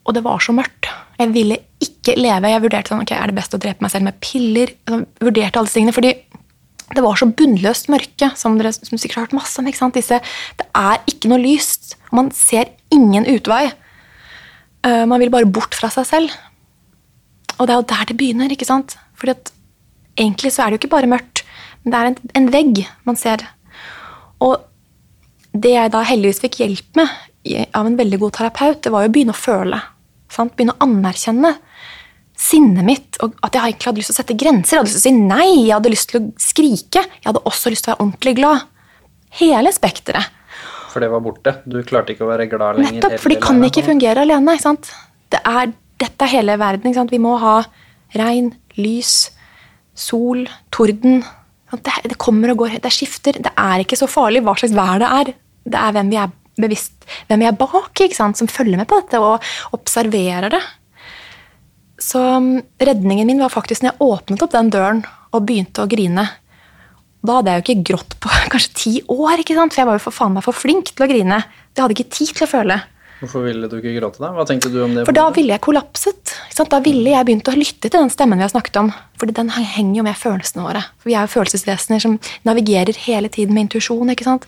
Og det var så mørkt. Jeg ville ikke leve. Jeg vurderte sånn, ok, er det best å drepe meg selv med piller. Jeg vurderte alle tingene, fordi det var så bunnløst mørke, som dere som sikkert har hørt masse om. ikke sant? Disse, det er ikke noe lyst. og Man ser ingen utvei. Eh, Man vil bare bort fra seg selv. Og det er jo der det begynner. ikke sant? Fordi at Egentlig så er det jo ikke bare mørkt, men det er en, en vegg man ser. Og det jeg da heldigvis fikk hjelp med av en veldig god terapeut, det var jo å begynne å føle. Sant? Begynne å anerkjenne sinnet mitt, og at jeg egentlig hadde lyst til å sette grenser. Jeg hadde lyst til å si nei, jeg hadde lyst til å skrike. Jeg hadde også lyst til å være ordentlig glad. Hele spekteret. For det var borte. Du klarte ikke å være glad lenger. Nettopp, for de kan alene. ikke fungere alene. ikke sant? Det er, dette er hele verden. ikke sant? Vi må ha regn, lys, sol, torden. Det, det kommer og går, det skifter. Det er ikke så farlig hva slags vær det er. Det er hvem vi er bevisst, hvem vi er bak, ikke sant? som følger med på dette og observerer det. Så um, redningen min var faktisk når jeg åpnet opp den døren og begynte å grine. Da hadde jeg jo ikke grått på kanskje ti år, ikke sant? for jeg var jo for faen meg for flink til å grine. Jeg hadde ikke tid til å føle. Hvorfor ville du ikke gråte da? Hva tenkte du om det? For da ville jeg kollapset. Da ville jeg begynt å lytte til den stemmen vi har snakket om. Fordi den henger jo med følelsene våre. For vi er jo følelsesvesener som navigerer hele tiden med intuisjon. ikke sant?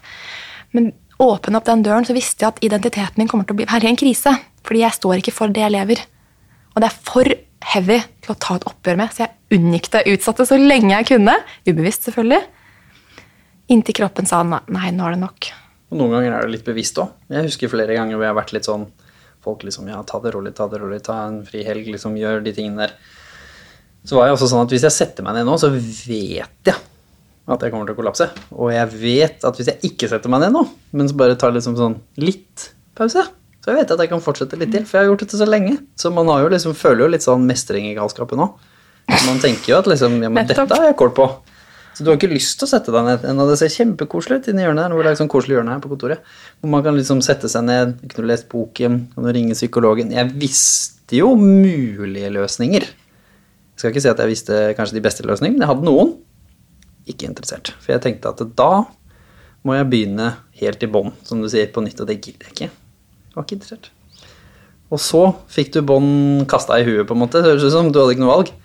Men åpne opp den døren, så visste jeg at identiteten min kommer til å bli, være i en krise. Fordi jeg står ikke for det jeg lever. Og det er for heavy til å ta et oppgjør med, så jeg unngikk det utsatte så lenge jeg kunne. Ubevisst, selvfølgelig. Inntil kroppen sa nei, nå er det nok. Og noen ganger er det litt bevisst òg. Jeg husker flere ganger hvor jeg har vært litt sånn Folk liksom Ja, ta det rolig, ta det rolig, ta en fri helg, liksom gjør de tingene der. Så var jeg også sånn at hvis jeg setter meg ned nå, så vet jeg at jeg kommer til å kollapse. Og jeg vet at hvis jeg ikke setter meg ned nå, men så bare tar liksom sånn litt pause, så jeg vet at jeg kan fortsette litt til. For jeg har gjort dette så lenge. Så man har jo liksom, føler jo litt sånn mestring i galskapen òg. Man tenker jo at liksom Ja, men dette har jeg kål på. Så du har ikke lyst til å sette deg ned ennå. Det ser kjempekoselig ut inni hjørnet her. Hvor det er sånn koselig hjørne her på kontoret. Hvor man kan liksom sette seg ned, kunne lest boken, kan ringe psykologen. Jeg visste jo mulige løsninger. Jeg skal ikke si at jeg visste kanskje de beste løsningene, men jeg hadde noen. Ikke interessert. For jeg tenkte at da må jeg begynne helt i bånn, som du sier, på nytt, og det gidder jeg ikke. Jeg var ikke interessert. Og så fikk du bånd kasta i huet, på en måte. Det høres ut som du hadde ikke noe valg.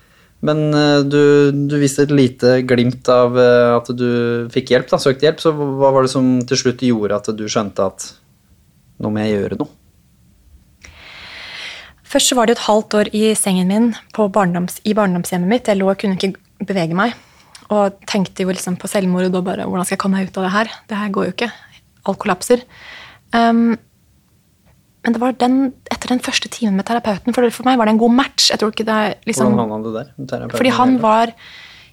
Men eh, du, du viste et lite glimt av eh, at du fikk hjelp, da, søkte hjelp. Så hva var det som til slutt gjorde at du skjønte at nå må jeg gjøre noe? Først så var det et halvt år i sengen min barndoms, i barndomshjemmet mitt. Jeg lå og kunne ikke bevege meg. Og tenkte jo liksom på selvmord og bare hvordan skal jeg komme meg ut av det her? Det her går jo ikke. Alt kollapser. Um, men det var den, etter den første timen med terapeuten, for, for meg var det en god match. Jeg tror ikke det liksom... Hvordan havna du der? Fordi han var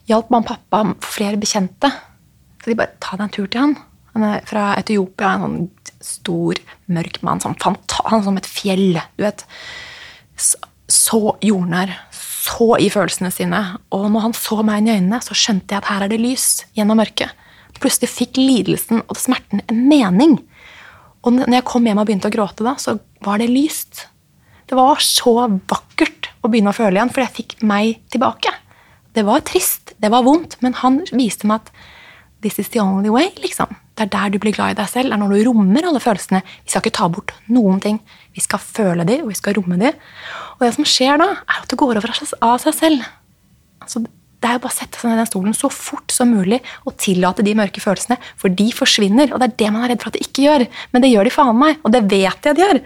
hjalp mamma og pappa flere bekjente. Så de bare ta deg en tur til han. Han er fra Etiopia, en sånn stor, mørk mann. Sånn er som et fjell. du vet. Så, så jordnær. Så i følelsene sine. Og når han så meg inn i øynene, så skjønte jeg at her er det lys gjennom mørket. Plutselig fikk lidelsen og smerten en mening. Og når jeg kom hjem og begynte å gråte, da, så var det lyst. Det var så vakkert å begynne å føle igjen, for jeg fikk meg tilbake. Det var trist, det var vondt, men han viste meg at this is the only way. liksom. Det er der du blir glad i deg selv, det er når du rommer alle følelsene. Vi skal ikke ta bort noen ting. Vi skal føle de, og vi skal romme de. Og det som skjer da, er at det går over av seg selv. Altså, det er jo bare å sette seg ned i den stolen så fort som mulig og tillate de mørke følelsene, for de forsvinner. Og det er det man er redd for at de ikke gjør, men det gjør de faen meg. Og det vet jeg de gjør.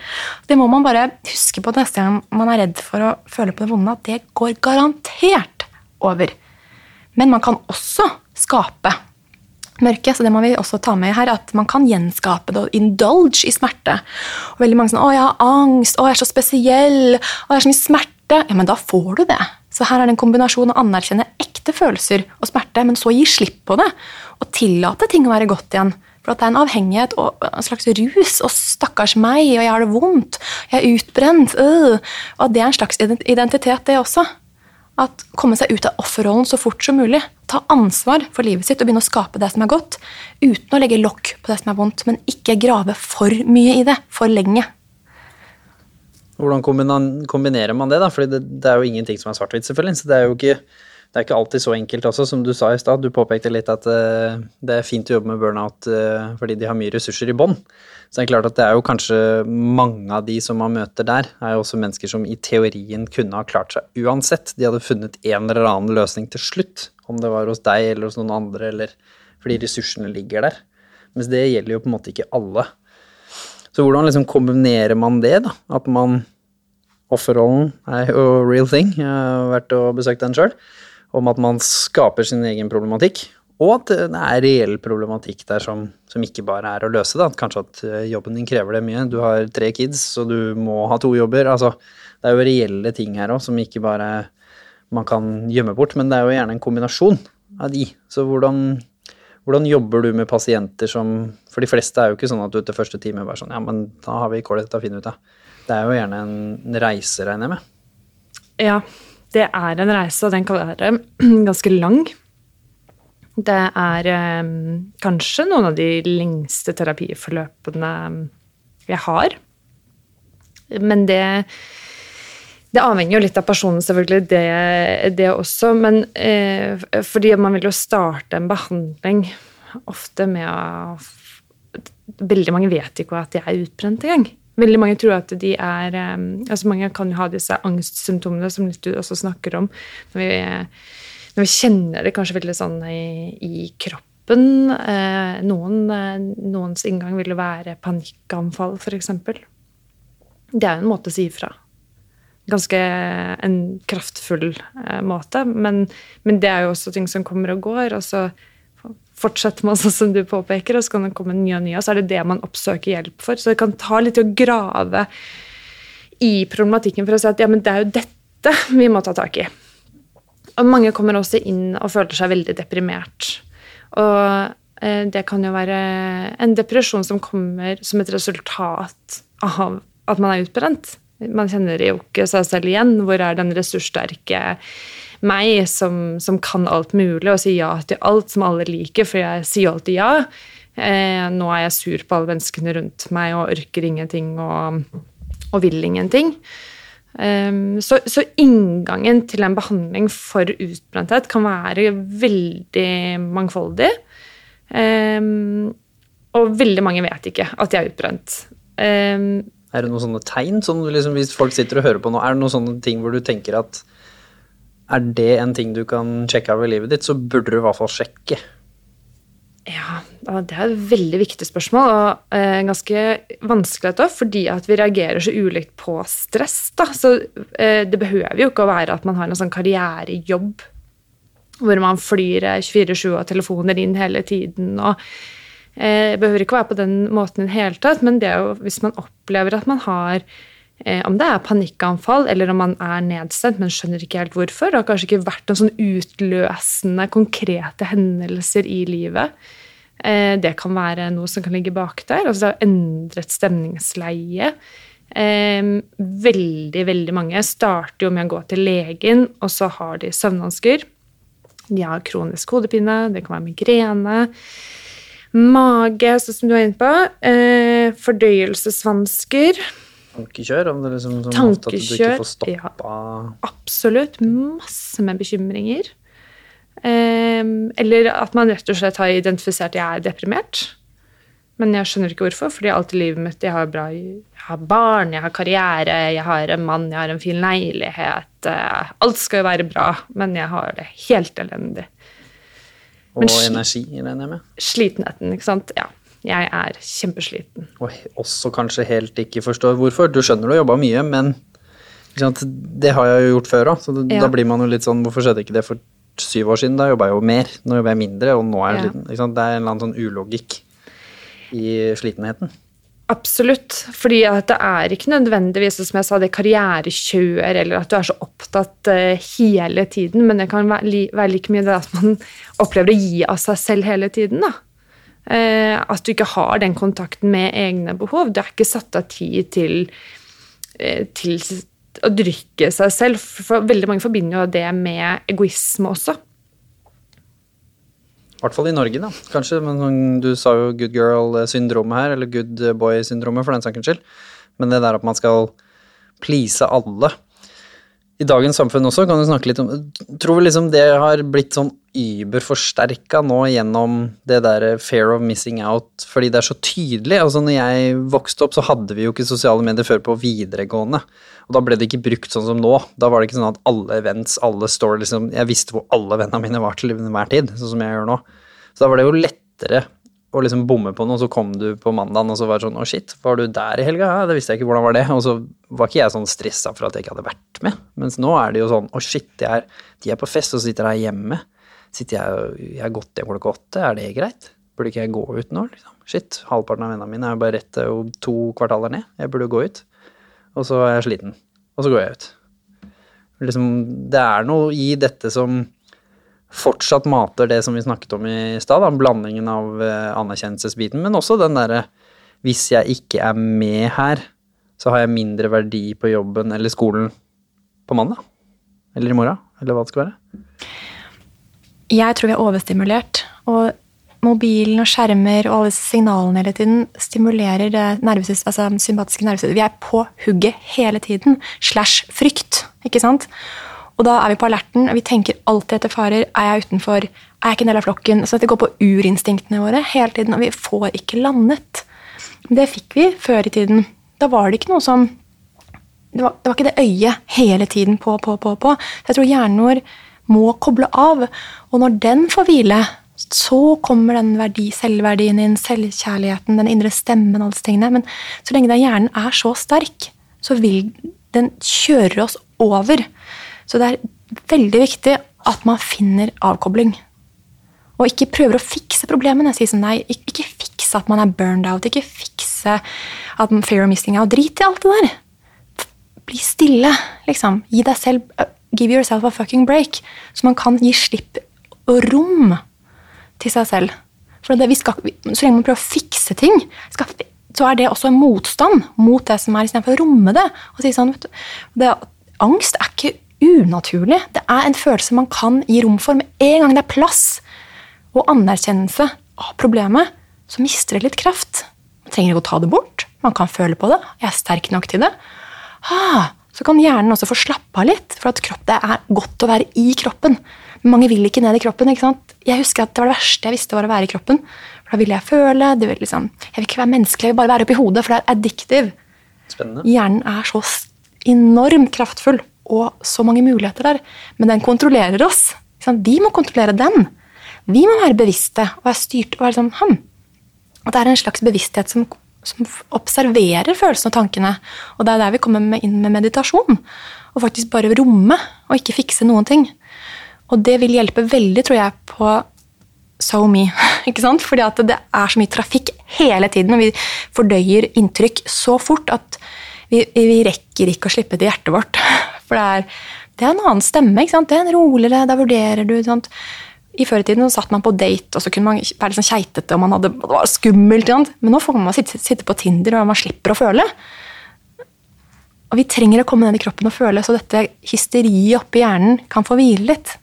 Det må man bare huske på neste gang man er redd for å føle på det vonde, at det går garantert over. Men man kan også skape mørke, så det må vi også ta med her, at man kan gjenskape det og indulge i smerte. Og veldig mange sånn 'Å, jeg har angst. Å, jeg er så spesiell. Å, jeg er så mye smerte.' Ja, men da får du det. Så her er det en kombinasjon å anerkjenne ekte følelser og smerte, men så gi slipp på det. Og tillate ting å være godt igjen. For at det er en avhengighet og en slags rus. Og stakkars meg, og jeg har det vondt. Jeg er utbrent. Øh. Og det er en slags identitet, det også. At komme seg ut av offerrollen så fort som mulig. Ta ansvar for livet sitt og begynne å skape det som er godt. Uten å legge lokk på det som er vondt, men ikke grave for mye i det for lenge. Hvordan kombinerer man det, da? Fordi det, det er jo ingenting som er svart-hvitt, selvfølgelig. Så det er jo ikke, det er ikke alltid så enkelt også, som du sa i stad. Du påpekte litt at uh, det er fint å jobbe med burnout uh, fordi de har mye ressurser i bånn. Så det er klart at det er jo kanskje mange av de som man møter der, er jo også mennesker som i teorien kunne ha klart seg uansett. De hadde funnet en eller annen løsning til slutt, om det var hos deg eller hos noen andre, eller fordi ressursene ligger der. Mens det gjelder jo på en måte ikke alle. Så hvordan liksom kombinerer man det, da? At man Offerrollen er jo real thing, jeg har vært og besøkt den sjøl. Om at man skaper sin egen problematikk, og at det er reell problematikk der som, som ikke bare er å løse. da. Kanskje at eh, jobben din krever det mye. Du har tre kids, så du må ha to jobber. Altså, det er jo reelle ting her òg som ikke bare man kan gjemme bort, men det er jo gjerne en kombinasjon av de. Så hvordan, hvordan jobber du med pasienter som For de fleste er jo ikke sånn at du etter første time bare sånn Ja, men da har vi kålet til å finne ut av. Det er jo gjerne en reise, regner jeg med. Ja, det er en reise, og den kan være ganske lang. Det er eh, kanskje noen av de lengste terapiforløpene jeg har. Men det, det avhenger jo litt av personen, selvfølgelig, det, det også. Men eh, fordi man vil jo starte en behandling ofte med å Veldig mange vet ikke at de er utbrent engang. Veldig mange tror at de er eh, altså Mange kan jo ha disse angstsymptomene som du også snakker om. når vi når vi kjenner det kanskje veldig sånn i, i kroppen. Eh, noen, eh, noens inngang vil være panikkanfall, f.eks. Det er jo en måte å si ifra. Ganske en kraftfull eh, måte, men, men, det er jo også ting som kommer og går. og så fortsetter man sånn som du påpeker, og så kan det komme nye og nye, og så er det det man oppsøker hjelp for. Så det kan ta litt å grave i problematikken for å si at ja, men det er jo dette vi må ta tak i. Og mange kommer også inn og føler seg veldig deprimert. Og eh, det kan jo være en depresjon som kommer som et resultat av at man er utbrent. Man kjenner jo ikke seg selv igjen. Hvor er den ressurssterke meg som, som kan alt mulig og sier ja til alt som alle liker, for jeg sier alltid ja. Eh, nå er jeg sur på alle menneskene rundt meg og orker ingenting og, og vil ingenting. Um, så, så, inngangen til en behandling for utbrenthet kan være veldig mangfoldig. Um, og veldig mange vet ikke at de er utbrent. Um, er det noen sånne tegn, som liksom, hvis folk sitter og hører på nå, er det noen sånne ting hvor du tenker at er det en ting du kan sjekke av i livet ditt, så burde du i hvert fall sjekke. Ja, det er et veldig viktig spørsmål, og eh, ganske vanskelig da, fordi at vi reagerer så ulikt på stress. Da. Så eh, det behøver jo ikke å være at man har en sånn karrierejobb hvor man flyr 24-7 og telefoner inn hele tiden. og eh, Det behøver ikke være på den måten i det hele tatt, men det er jo hvis man opplever at man har eh, om det er panikkanfall eller om man er nedstemt, men skjønner ikke helt hvorfor. Det har kanskje ikke vært noen sånn utløsende, konkrete hendelser i livet. Eh, det kan være noe som kan ligge bak der. altså det har Endret stemningsleie. Eh, veldig, veldig mange starter jo med å gå til legen, og så har de søvnvansker. De har kronisk hodepine, det kan være migrene. Mage, sånn som du er inne på. Eh, fordøyelsesvansker tankekjør? Om det liksom som tankekjør, at du ikke får stoppa ja, Absolutt. Masse med bekymringer. Eh, eller at man rett og slett har identifisert at jeg er deprimert. Men jeg skjønner ikke hvorfor, fordi alt i livet mitt jeg har, bra, jeg har barn, jeg har karriere, jeg har en mann, jeg har en fin leilighet. Uh, alt skal jo være bra, men jeg har det helt elendig. Og energi, regner jeg med? Slitenheten, ikke sant. Ja. Jeg er kjempesliten. Og også kanskje helt ikke forstår hvorfor. Du skjønner du har jobba mye, men det har jeg jo gjort før òg. Så ja. da blir man jo litt sånn Hvorfor skjedde ikke det for syv år siden? Da jobba jeg jo mer. Nå jobber jeg mindre, og nå er jeg ja. sliten. Det er en eller annen sånn ulogikk i slitenheten. Absolutt. fordi det er ikke nødvendigvis som jeg sa, det karrierekjøer, eller at du er så opptatt uh, hele tiden, men det kan være, like mye det at man opplever å gi av seg selv hele tiden. da. Eh, at du ikke har den kontakten med egne behov. Du er ikke satt av tid til, eh, til å drykke seg selv. For veldig mange forbinder jo det med egoisme også. Hvert fall i Norge, da. Kanskje, men Du sa jo good girl-syndromet her, eller good boy-syndromet for den saks skyld. Men det der at man skal please alle. I dagens samfunn også kan du snakke litt om Tror vi liksom det har blitt sånn überforsterka nå gjennom det der fear of missing out, fordi det er så tydelig. Altså når jeg vokste opp, så hadde vi jo ikke sosiale medier før på videregående. Og da ble det ikke brukt sånn som nå. Da var det ikke sånn at alle events, alle står liksom Jeg visste hvor alle vennene mine var til enhver tid, sånn som jeg gjør nå. Så da var det jo lettere å liksom bomme på noe, så kom du på mandagen og så var det sånn Å, shit, var du der i helga? Ja, det visste jeg ikke, hvordan var det? Og så var ikke jeg sånn stressa for at jeg ikke hadde vært med. Mens nå er det jo sånn Å, shit, er, de er på fest og så sitter jeg hjemme. Sitter jeg Jeg har gått hjem klokka åtte, er det greit? Burde ikke jeg gå ut nå, liksom? Shit, halvparten av vennene mine er jo bare rett eh, to kvartaler ned. Jeg burde jo gå ut. Og så er jeg sliten. Og så går jeg ut. Liksom, det er noe i dette som fortsatt mater det som vi snakket om i stad, blandingen av eh, anerkjennelsesbiten, men også den derre hvis jeg ikke er med her, så har jeg mindre verdi på jobben eller skolen på mandag. Eller i morgen, eller hva det skal være. Jeg tror vi er overstimulert. Og mobilen og skjermer og alle signalene hele tiden stimulerer det nervesys, altså sympatiske nervesystemet. Vi er på hugget hele tiden. Slash frykt. Ikke sant? Og da er vi på alerten. Vi tenker alltid etter farer. Er jeg utenfor? Er jeg ikke en del av flokken? Så det går på urinstinktene våre hele tiden, og vi får ikke landet. Det fikk vi før i tiden. Da var det ikke noe som Det var, det var ikke det øyet hele tiden på, på, på, på. Jeg tror hjernen vår må koble av. Og når den får hvile, så kommer den verdi, selvverdien inn, selvkjærligheten, den indre stemmen, alle disse tingene. Men så lenge den hjernen er så sterk, så vil den kjøre oss over. Så det er veldig viktig at man finner avkobling. Og ikke prøver å fikse problemene. Si sånn, nei, ikke, fikse at man er burned out, ikke fikse at fear of missing out. Drit i alt det der. Bli stille, liksom. Gi deg selv Give yourself a fucking break. Så man kan gi slipp og rom til seg selv. For det, skal, så lenge man prøver å fikse ting, skal, så er det også en motstand mot det som er, istedenfor å romme det. og si sånn, vet du, det, Angst er ikke unaturlig. Det er en følelse man kan gi rom for. Med en gang det er plass og anerkjennelse av problemet, så mister det litt kraft. Man trenger ikke å ta det bort. Man kan føle på det. Jeg er sterk nok til det. Ah, så kan hjernen også få slappe av litt, for at kropp, det er godt å være i kroppen. Men mange vil ikke ned i kroppen. ikke sant? Jeg husker at Det var det verste jeg visste, var å være i kroppen. For Da ville jeg føle. Det vil liksom, jeg vil ikke være menneskelig, jeg vil bare være oppi hodet, for det er addictive. Spennende. Hjernen er så enormt kraftfull, og så mange muligheter der. Men den kontrollerer oss. Vi må kontrollere den. Vi må være bevisste og være styrt og være sånn hm. At det er en slags bevissthet som, som observerer følelsene og tankene. Og det er der vi kommer med, inn med meditasjon. Og faktisk bare romme, og ikke fikse noen ting. Og det vil hjelpe veldig, tror jeg, på so me. Ikke sant? Fordi at det er så mye trafikk hele tiden, og vi fordøyer inntrykk så fort at vi, vi rekker ikke å slippe til hjertet vårt. For det er, det er en annen stemme. ikke sant? Det er en roligere, da vurderer du. sant? I før satt man på date, og så kunne man være litt sånn keitete, og man hadde, det var skummelt. sant? Men nå får man sitte, sitte på Tinder, og man slipper å føle. Og vi trenger å komme ned i kroppen og føle, så dette hysteriet oppi hjernen kan få hvile litt.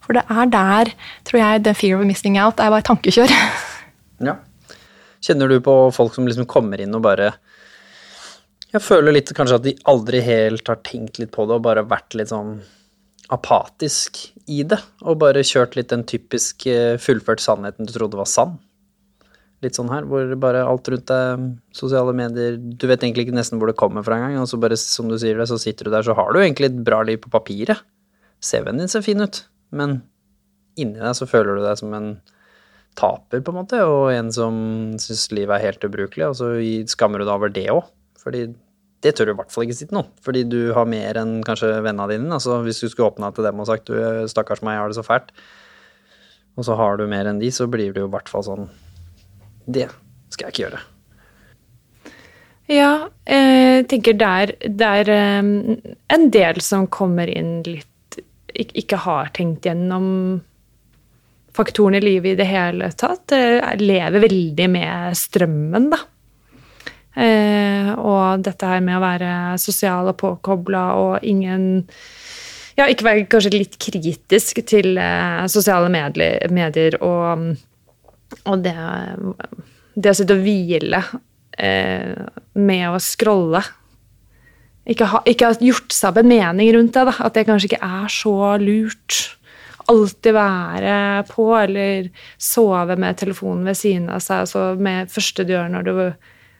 For det er der, tror jeg, the fear of missing out er bare tankekjør. Ja. Kjenner du på folk som liksom kommer inn og bare Jeg føler litt kanskje at de aldri helt har tenkt litt på det og bare vært litt sånn apatisk i det. Og bare kjørt litt den typisk eh, fullført sannheten du trodde var sann. Litt sånn her, hvor bare alt rundt deg, sosiale medier Du vet egentlig ikke nesten hvor det kommer fra engang, og så bare, som du sier det, så sitter du der, så har du egentlig et bra liv på papiret. CV-en din ser fin ut, men inni deg så føler du deg som en taper, på en måte, og en som syns livet er helt ubrukelig, og så skammer du deg over det òg. Fordi det tør du i hvert fall ikke si til noen, fordi du har mer enn kanskje vennene dine. Altså hvis du skulle åpna til dem og sagt du, stakkars meg, jeg har det så fælt, og så har du mer enn de, så blir det jo i hvert fall sånn Det skal jeg ikke gjøre. Ja, jeg tenker der det er eh, en del som kommer inn litt Ikke har tenkt gjennom faktorene i livet i det hele tatt. eh, Lever veldig med strømmen, da. Eh, og dette her med å være sosial og påkobla og ingen Ja, ikke være kanskje litt kritisk til eh, sosiale medier, og, og det, det å sitte og hvile eh, med å scrolle ikke, ha, ikke har gjort seg opp en mening rundt det. Da. At det kanskje ikke er så lurt. Alltid være på, eller sove med telefonen ved siden av seg. Så med første du gjør når du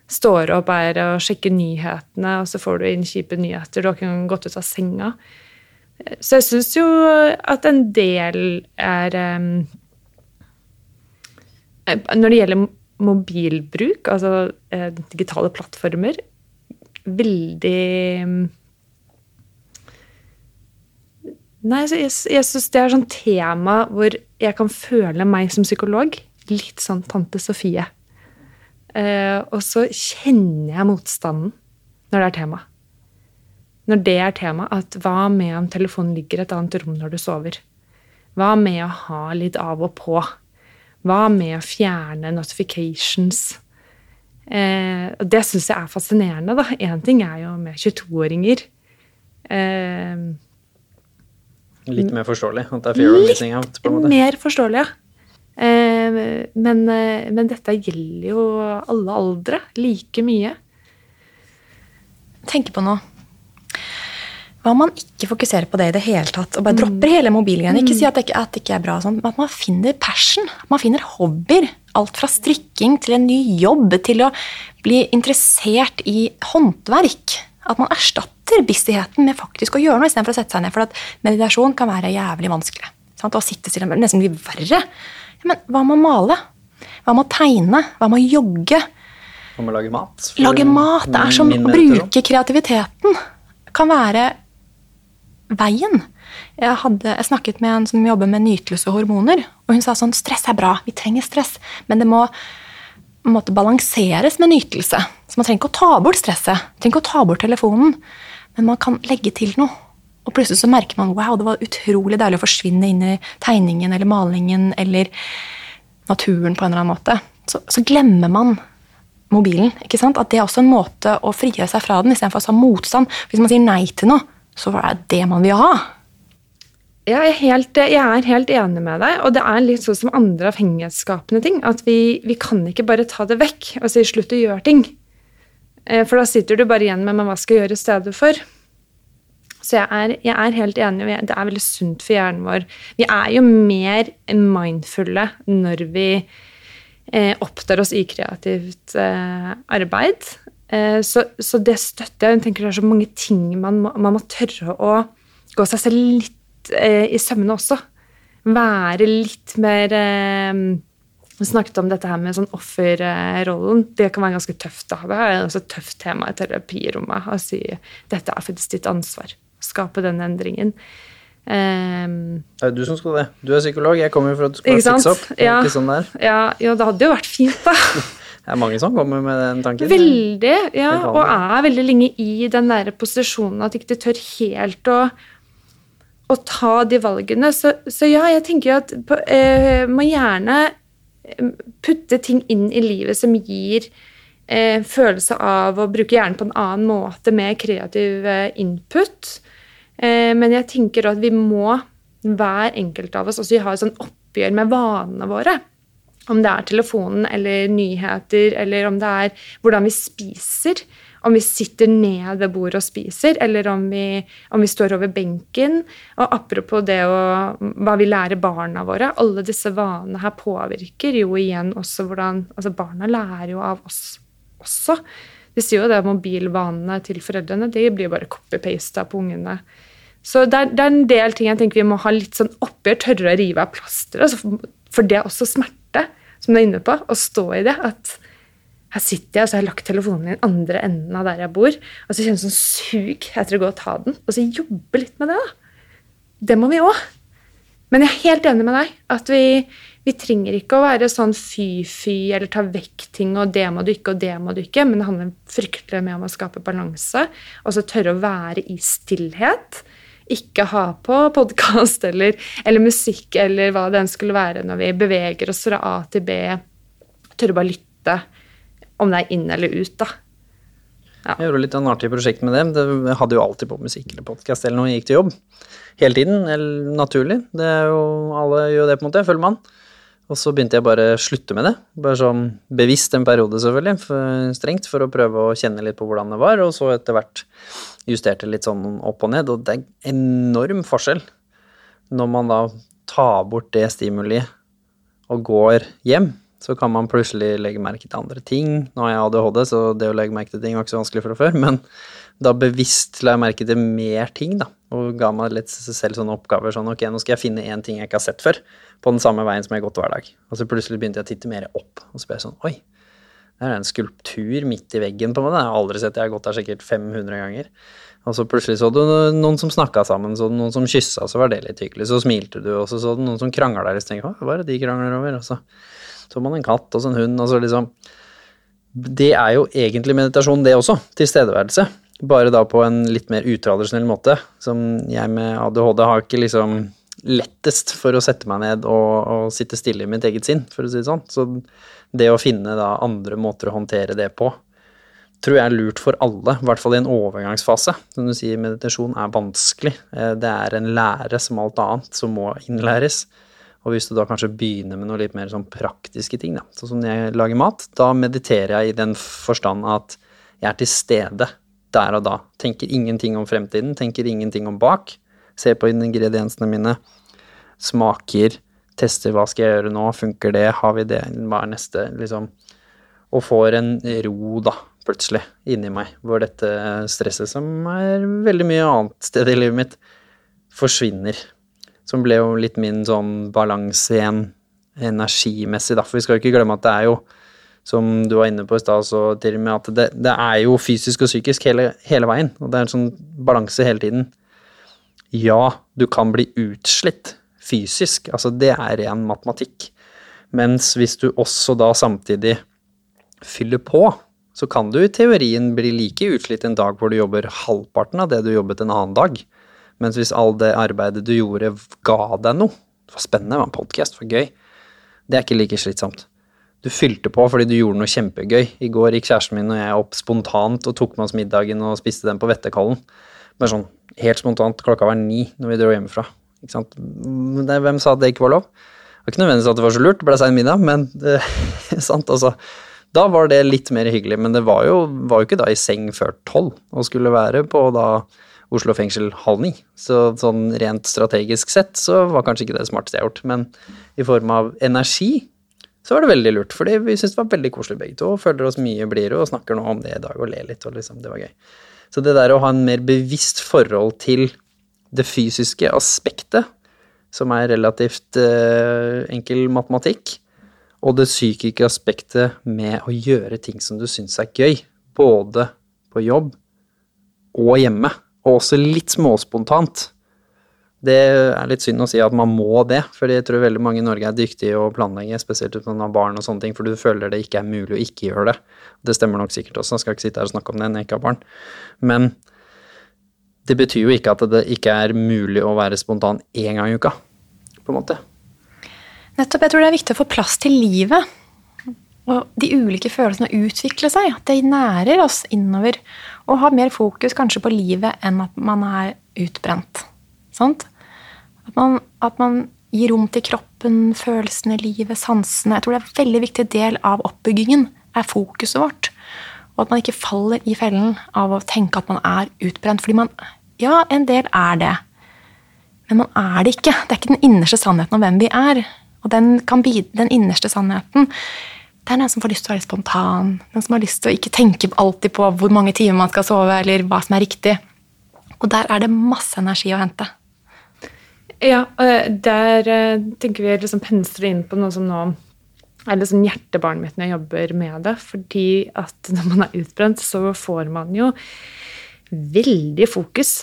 står opp, er å sjekke nyhetene, og så får du inn kjipe nyheter. Du har ikke engang gått ut av senga. Så jeg syns jo at en del er um, Når det gjelder mobilbruk, altså eh, digitale plattformer, veldig Nei, jeg, jeg syns det er sånn tema hvor jeg kan føle meg som psykolog litt sånn tante Sofie. Eh, og så kjenner jeg motstanden når det er tema. Når det er tema, at hva med om telefonen ligger i et annet rom når du sover? Hva med å ha litt av og på? Hva med å fjerne notifications? Eh, og det syns jeg er fascinerende. da. Én ting er jo med 22-åringer. Eh, Litt mer forståelig at det er fear of missing out. Litt mer forståelig, ja. Eh, men, eh, men dette gjelder jo alle aldre like mye. tenk på noe. Hva om man ikke fokuserer på det i det hele tatt, og bare dropper hele mobilgreiene? Ikke si at det ikke, at det ikke er bra, sånn, men at man finner passion. Man finner hobbyer. Alt fra strikking til en ny jobb til å bli interessert i håndverk. At man erstatter busyheten med faktisk å gjøre noe istedenfor å sette seg ned. For at meditasjon kan være jævlig vanskelig. Sant? Å sitte stille nesten blir verre. Men hva med å male? Hva med å tegne? Hva med å jogge? Om å lage mat. Lage mat. Det er som å bruke kreativiteten. Kan være veien. Jeg, hadde, jeg snakket med en som jobber med nytelse og hormoner, og hun sa sånn stress er bra, vi trenger stress, men det må måtte balanseres med nytelse. Så man trenger ikke å ta bort stresset, trenger ikke å ta bort telefonen, men man kan legge til noe. Og plutselig så merker man wow, det var utrolig deilig å forsvinne inn i tegningen eller malingen eller naturen på en eller annen måte. Så, så glemmer man mobilen. ikke sant? At det er også en måte å frigjøre seg fra den, istedenfor å ha motstand. Hvis man sier nei til noe, så er det det man vil ha. Jeg er, helt, jeg er helt enig med deg, og det er litt sånn som andre avhengighetsskapende ting. At vi, vi kan ikke bare ta det vekk og si slutt å gjøre ting. Eh, For da sitter du bare igjen med men hva skal jeg gjøre i stedet for. Så jeg er, jeg er helt enig, det er veldig sunt for hjernen vår. Vi er jo mer mindfulle når vi eh, opptar oss i kreativt eh, arbeid. Eh, så, så det støtter jeg. Jeg tenker Det er så mange ting man må, man må tørre å gå seg selv litt eh, i sømmene også. Være litt mer eh, Vi snakket om dette her med sånn offerrollen. Det kan være ganske tøft. da. Det er også et tøft tema i terapirommet å si dette er faktisk ditt ansvar. Skape den endringen. Um, Det er du som skal det. Du er psykolog, jeg kommer for at du skal fikse opp. Ja. ikke sånn det er. ja, ja, det hadde jo vært fint, da. Det er mange som kommer med den tanken. Veldig, ja, og er veldig lenge i den der posisjonen at ikke de tør helt å, å ta de valgene. Så, så ja, jeg tenker jo at man eh, må gjerne eh, putte ting inn i livet som gir eh, følelse av å bruke hjernen på en annen måte med kreativ eh, input. Eh, men jeg tenker at vi må, hver enkelt av oss, også ha et sånn oppgjør med vanene våre. Om det er telefonen eller nyheter, eller om det er hvordan vi spiser. Om vi sitter ned ved bordet og spiser, eller om vi, om vi står over benken. Og apropos det å, hva vi lærer barna våre. Alle disse vanene her påvirker jo igjen også hvordan altså Barna lærer jo av oss også. De sier jo det at mobilvanene til foreldrene de blir bare copy-pasta på ungene. Så det er, det er en del ting jeg tenker vi må ha litt sånn oppgjør, tørre å rive av plasteret. altså for- det er også smerte, som du er inne på, å stå i det. At her sitter jeg, og så har jeg lagt telefonen i den andre enden av der jeg bor, og så kjenner jeg sånn sug etter å gå og ta den. Og så jobbe litt med det, da. Det må vi òg. Men jeg er helt enig med deg. At vi, vi trenger ikke å være sånn fy-fy eller ta vekk ting og det må du ikke og det må du ikke, men det handler fryktelig mye om å skape balanse. Og så tørre å være i stillhet. Ikke ha på podkast eller, eller musikk eller hva det enn skulle være når vi beveger oss fra A til B. Tørre bare lytte, om det er inn eller ut, da. Jeg gjorde litt av en artig prosjekt med det. Jeg hadde jo alltid på musikk eller podkast eller noe jeg gikk til jobb. Hele tiden, eller naturlig. Det er jo, alle gjør det, på en måte, Følger man. Og så begynte jeg bare å slutte med det. Bare sånn bevisst en periode, selvfølgelig, for, strengt, for å prøve å kjenne litt på hvordan det var, og så etter hvert justerte litt sånn opp og ned. Og det er enorm forskjell når man da tar bort det stimuliet og går hjem. Så kan man plutselig legge merke til andre ting. Nå har jeg ADHD, så det å legge merke til ting var ikke så vanskelig fra før, men da bevisst la jeg merke til mer ting, da, og ga meg litt selv sånne oppgaver sånn ok, nå skal jeg finne én ting jeg ikke har sett før, på den samme veien som jeg har gått hver dag. Og så plutselig begynte jeg å titte mer opp, og så ble jeg sånn oi, det er en skulptur midt i veggen på meg, det har jeg aldri sett, jeg har gått der sikkert 500 ganger. Og så plutselig så du noen som snakka sammen, så du noen som kyssa, så var det litt hyggelig, så smilte du, og så så du noen som krangla der, så tenkte jeg hva er det de krangler over, og så så man en katt og så en hund, og så liksom Det er jo egentlig meditasjon, det også. Tilstedeværelse bare da på en litt mer utradisjonell måte. Som jeg med ADHD har ikke liksom lettest for å sette meg ned og, og, sitte stille i mitt eget sinn, for å si det sånn. Så det å finne da andre måter å håndtere det på, tror jeg er lurt for alle, i hvert fall i en overgangsfase. Som du sier, meditasjon er vanskelig. Eh, det er en lære som alt annet som må innlæres. Og hvis du da kanskje begynner med noe litt mer sånn praktiske ting, da, sånn som når jeg lager mat, da mediterer jeg i den forstand at jeg er til stede der og da. Tenker ingenting om fremtiden, tenker ingenting om bak. Ser på ingrediensene mine, smaker, tester hva skal jeg gjøre nå, funker det, har vi det, hva er neste, liksom. Og får en ro, da, plutselig, inni meg, hvor dette stresset, som er veldig mye annet sted i livet mitt, forsvinner. Som ble jo litt min sånn balanse igjen, energimessig, da, for vi skal jo ikke glemme at det er jo som du var inne på i stad, så til og med at det, det, er jo fysisk og psykisk hele, hele, veien. Og det er en sånn balanse hele tiden. Ja, du kan bli utslitt fysisk, altså det er ren matematikk. Mens hvis du også da samtidig fyller på, så kan du i teorien bli like utslitt en dag hvor du jobber halvparten av det du jobbet en annen dag. Mens hvis all det arbeidet du gjorde, ga deg noe, det var spennende, det var en podkast, for gøy, det er ikke like slitsomt du fylte på fordi du gjorde noe kjempegøy. I går gikk kjæresten min og jeg opp spontant og tok med oss middagen og spiste den på Vettekollen. Bare sånn helt spontant. Klokka var ni når vi dro hjemmefra. Det, hvem sa at det ikke var lov? Det var ikke nødvendigvis at det var så lurt, det ble sein middag, men det, sant, altså. Da var det litt mer hyggelig, men det var jo, var jo ikke da i seng før tolv, og skulle være på da Oslo fengsel halv ni. Så sånn rent strategisk sett så var kanskje ikke det smarteste jeg har gjort, men i form av energi så var det veldig lurt, fordi vi syntes det var veldig koselig begge to. og Føler oss mye blidere og snakker nå om det i dag og ler litt. og liksom, Det var gøy. Så det der å ha en mer bevisst forhold til det fysiske aspektet, som er relativt uh, enkel matematikk, og det psykiske aspektet med å gjøre ting som du syns er gøy, både på jobb og hjemme, og også litt småspontant, det er litt synd å si at man må det, for jeg tror veldig mange i Norge er dyktige å planlegge, spesielt uten man har barn og sånne ting, for du føler det ikke er mulig å ikke gjøre det. Det stemmer nok sikkert også, jeg skal ikke sitte her og snakke om det når jeg ikke har barn. Men det betyr jo ikke at det ikke er mulig å være spontan én gang i uka, på en måte. Nettopp. Jeg tror det er viktig å få plass til livet. Og de ulike følelsene utvikle seg. At det nærer oss innover. Og ha mer fokus kanskje på livet enn at man er utbrent. Sant? At man, at man gir rom til kroppen, følelsene, livet, sansene. Jeg tror det er en veldig viktig del av oppbyggingen er fokuset vårt. Og at man ikke faller i fellen av å tenke at man er utbrent. Fordi man Ja, en del er det. Men man er det ikke. Det er ikke den innerste sannheten om hvem vi er. Og den, bidra, den innerste sannheten det er den som får lyst til å være spontan. Den som har lyst til å ikke tenke alltid på hvor mange timer man skal sove, eller hva som er riktig. Og der er det masse energi å hente. Ja, der eh, tenker vi liksom pensler inn på noe som nå er liksom hjertebarnet mitt når jeg jobber med det. Fordi at når man er utbrent, så får man jo veldig fokus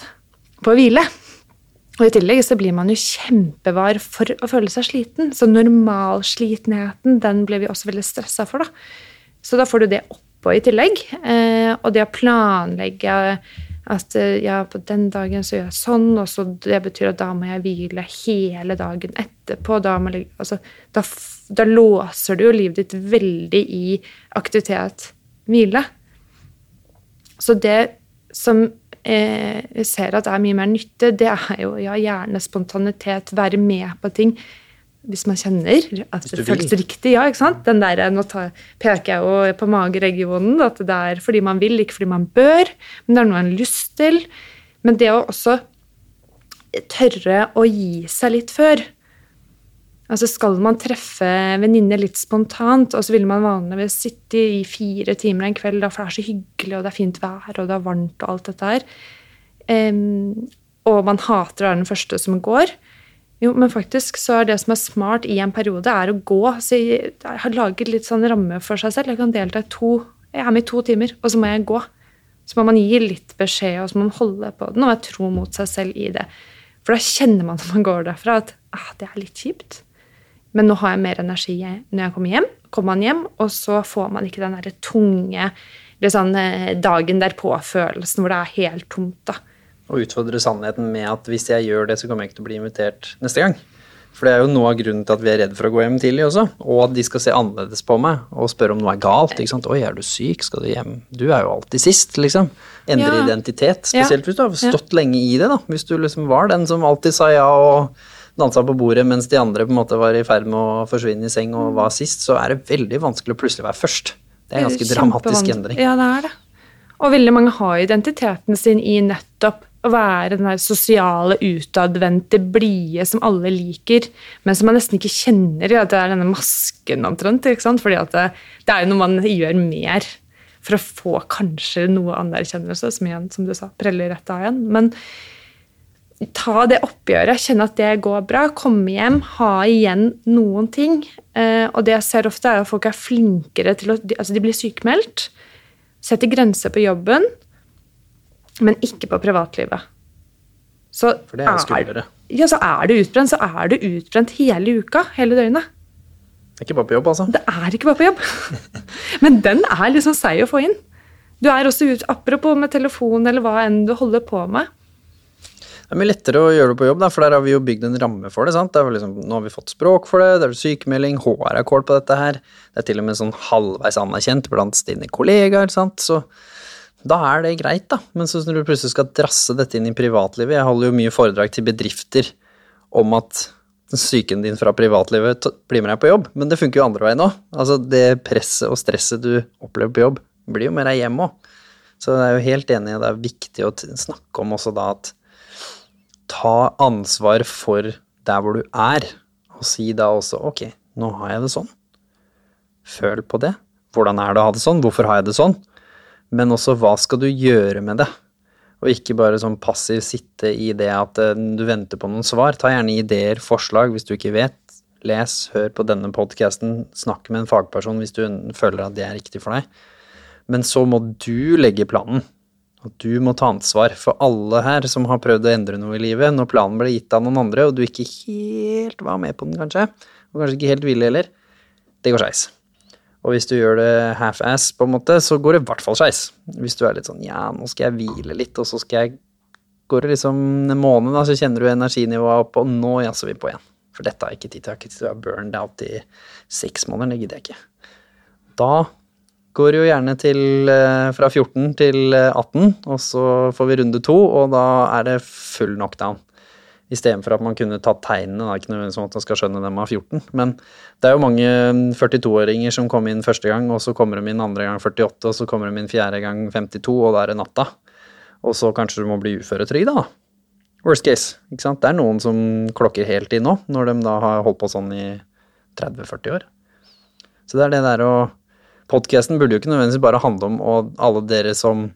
på å hvile. Og i tillegg så blir man jo kjempevar for å føle seg sliten. Så normalslitenheten, den blir vi også veldig stressa for, da. Så da får du det oppå i tillegg. Eh, og det å planlegge at eh, ja, på den dagen så gjør jeg sånn, og så det betyr at da må jeg hvile hele dagen etterpå. Da, må, altså, da, da låser du jo livet ditt veldig i aktivitet, hvile. Så det som eh, ser at er mye mer nytte, det er jo ja, gjerne spontanitet, være med på ting. Hvis man kjenner at det føles riktig. Ja, ikke sant? Den der, nå peker jeg jo på mageregionen, at det er fordi man vil, ikke fordi man bør, men det er noe man har lyst til. Men det å også tørre å gi seg litt før. Altså Skal man treffe venninner litt spontant, og så vil man vanligvis sitte i fire timer en kveld, for det er så hyggelig, og det er fint vær, og det er varmt, og alt dette her, um, og man hater å være den første som går Jo, men faktisk så er det som er smart i en periode, er å gå. Så jeg har laget litt sånn ramme for seg selv. Jeg kan delta i to Jeg er med i to timer, og så må jeg gå. Så må man gi litt beskjed, og så må man holde på den og være tro mot seg selv i det. For da kjenner man når man går derfra, at ah, det er litt kjipt. Men nå har jeg mer energi når jeg kommer hjem. Kommer man hjem, og så får man ikke den der tunge sånn, eh, dagen derpå-følelsen hvor det er helt tomt. da. Og utfordre sannheten med at hvis jeg gjør det, så kommer jeg ikke til å bli invitert neste gang. For det er jo noe av grunnen til at vi er redd for å gå hjem tidlig også. Og at de skal se annerledes på meg og spørre om noe er galt. ikke sant? 'Oi, er du syk? Skal du hjem?' Du er jo alltid sist, liksom. Endre Ja. identitet. Ja. Spesielt hvis du har stått lenge i det, da. Hvis du liksom var den som alltid sa ja og dansa på bordet mens de andre på en måte var i ferd med å forsvinne i seng og var sist, så er det veldig vanskelig å plutselig være først. Det er en ganske dramatisk endring. Ja, det er det. Og veldig mange har identiteten sin i nettopp å være den der sosiale, utadvendte, blide som alle liker, men som man nesten ikke kjenner. at det er denne masken omtrent. ikke sant? Fordi det, det er jo noe man gjør mer for å få kanskje noe anerkjennelse, som igjen, som du sa, preller rett av igjen. Men ta det oppgjøret, kjenne at det går bra, komme hjem, ha igjen noen ting. Eh, og det jeg ser ofte, er at folk er flinkere til å Altså, de blir sykemeldt, setter grenser på jobben, men ikke på privatlivet. Så For det er skumlere. Ja, så er du utbrent, så er du utbrent hele uka, hele døgnet. Det er ikke bare på jobb, altså. Det er ikke bare på jobb. Men den er liksom seig å få inn. Du er også ut, apropos med telefon eller hva enn du holder på med. Det er mye lettere å gjøre det på jobb, da, for der har vi jo bygd en ramme for det. sant? Det liksom, nå har vi fått språk for det, det er sykemelding, HR er kål på dette her. Det er til og med sånn halvveis anerkjent blant dine kollegaer. sant? Så da er det greit, da. Men så når du plutselig skal drasse dette inn i privatlivet Jeg holder jo mye foredrag til bedrifter om at psyken din fra privatlivet blir med deg på jobb, men det funker jo andre veien òg. Altså, det presset og stresset du opplever på jobb, blir jo med deg hjem òg. Så jeg er jo helt enig i at det er viktig å snakke om også da at ta ansvar for der hvor du er, og si da også ok, nå har jeg det sånn. Føl på det. Hvordan er det å ha det sånn? Hvorfor har jeg det sånn? Men også hva skal du gjøre med det? Og ikke bare sånn passiv sitte i det at eh, du venter på noen svar. Ta gjerne ideer, forslag hvis du ikke vet. Les, hør på denne podkasten, snakk med en fagperson hvis du føler at det er riktig for deg. Men så må du legge planen. Og du må ta ansvar for alle her som har prøvd å endre noe i livet, når planen ble gitt av noen andre, og du ikke helt var med på den, kanskje, og kanskje ikke helt ville heller, det går skeis. Og hvis du gjør det half-ass, på en måte, så går det i hvert fall skeis. Hvis du er litt sånn ja, nå skal jeg hvile litt, og så skal jeg Går det liksom en måned, da, så kjenner du energinivået opp, og nå jazzer vi på igjen. For dette har jeg ikke tid til. Jeg har ikke tid til å være burned out i seks måneder. Det gidder jeg ikke. Da går det jo gjerne til eh, fra 14 til eh, 18, og så får vi runde to, og da er det full knockdown. Istedenfor at man kunne tatt tegnene. Det er ikke nødvendigvis sånn at man skal skjønne dem av 14. Men det er jo mange 42-åringer som kom inn første gang, og så kommer de inn andre gang 48, og så kommer de inn fjerde gang 52, og da er det natta. Og så kanskje du må bli uføretrygd, da. Worst case. ikke sant? Det er noen som klokker helt inn nå, når de da har holdt på sånn i 30-40 år. Så det er det der å Podkasten burde jo ikke nødvendigvis bare handle om og alle dere som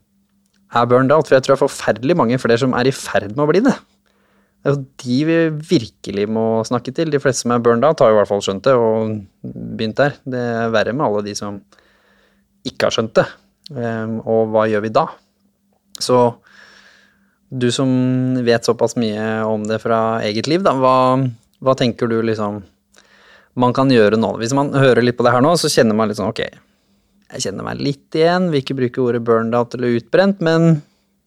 er burned out, for jeg tror det er forferdelig mange flere som er i ferd med å bli det. Det er jo de vi virkelig må snakke til. De fleste som er burned out, har i hvert fall skjønt det og begynt der. Det er verre med alle de som ikke har skjønt det. Ehm, Og hva gjør vi da? Så du som vet såpass mye om det fra eget liv, da, hva, hva tenker du liksom man kan gjøre nå? Hvis man hører litt på det her nå, så kjenner man litt sånn ok, jeg kjenner meg litt igjen, vil ikke bruke ordet burned out eller utbrent, men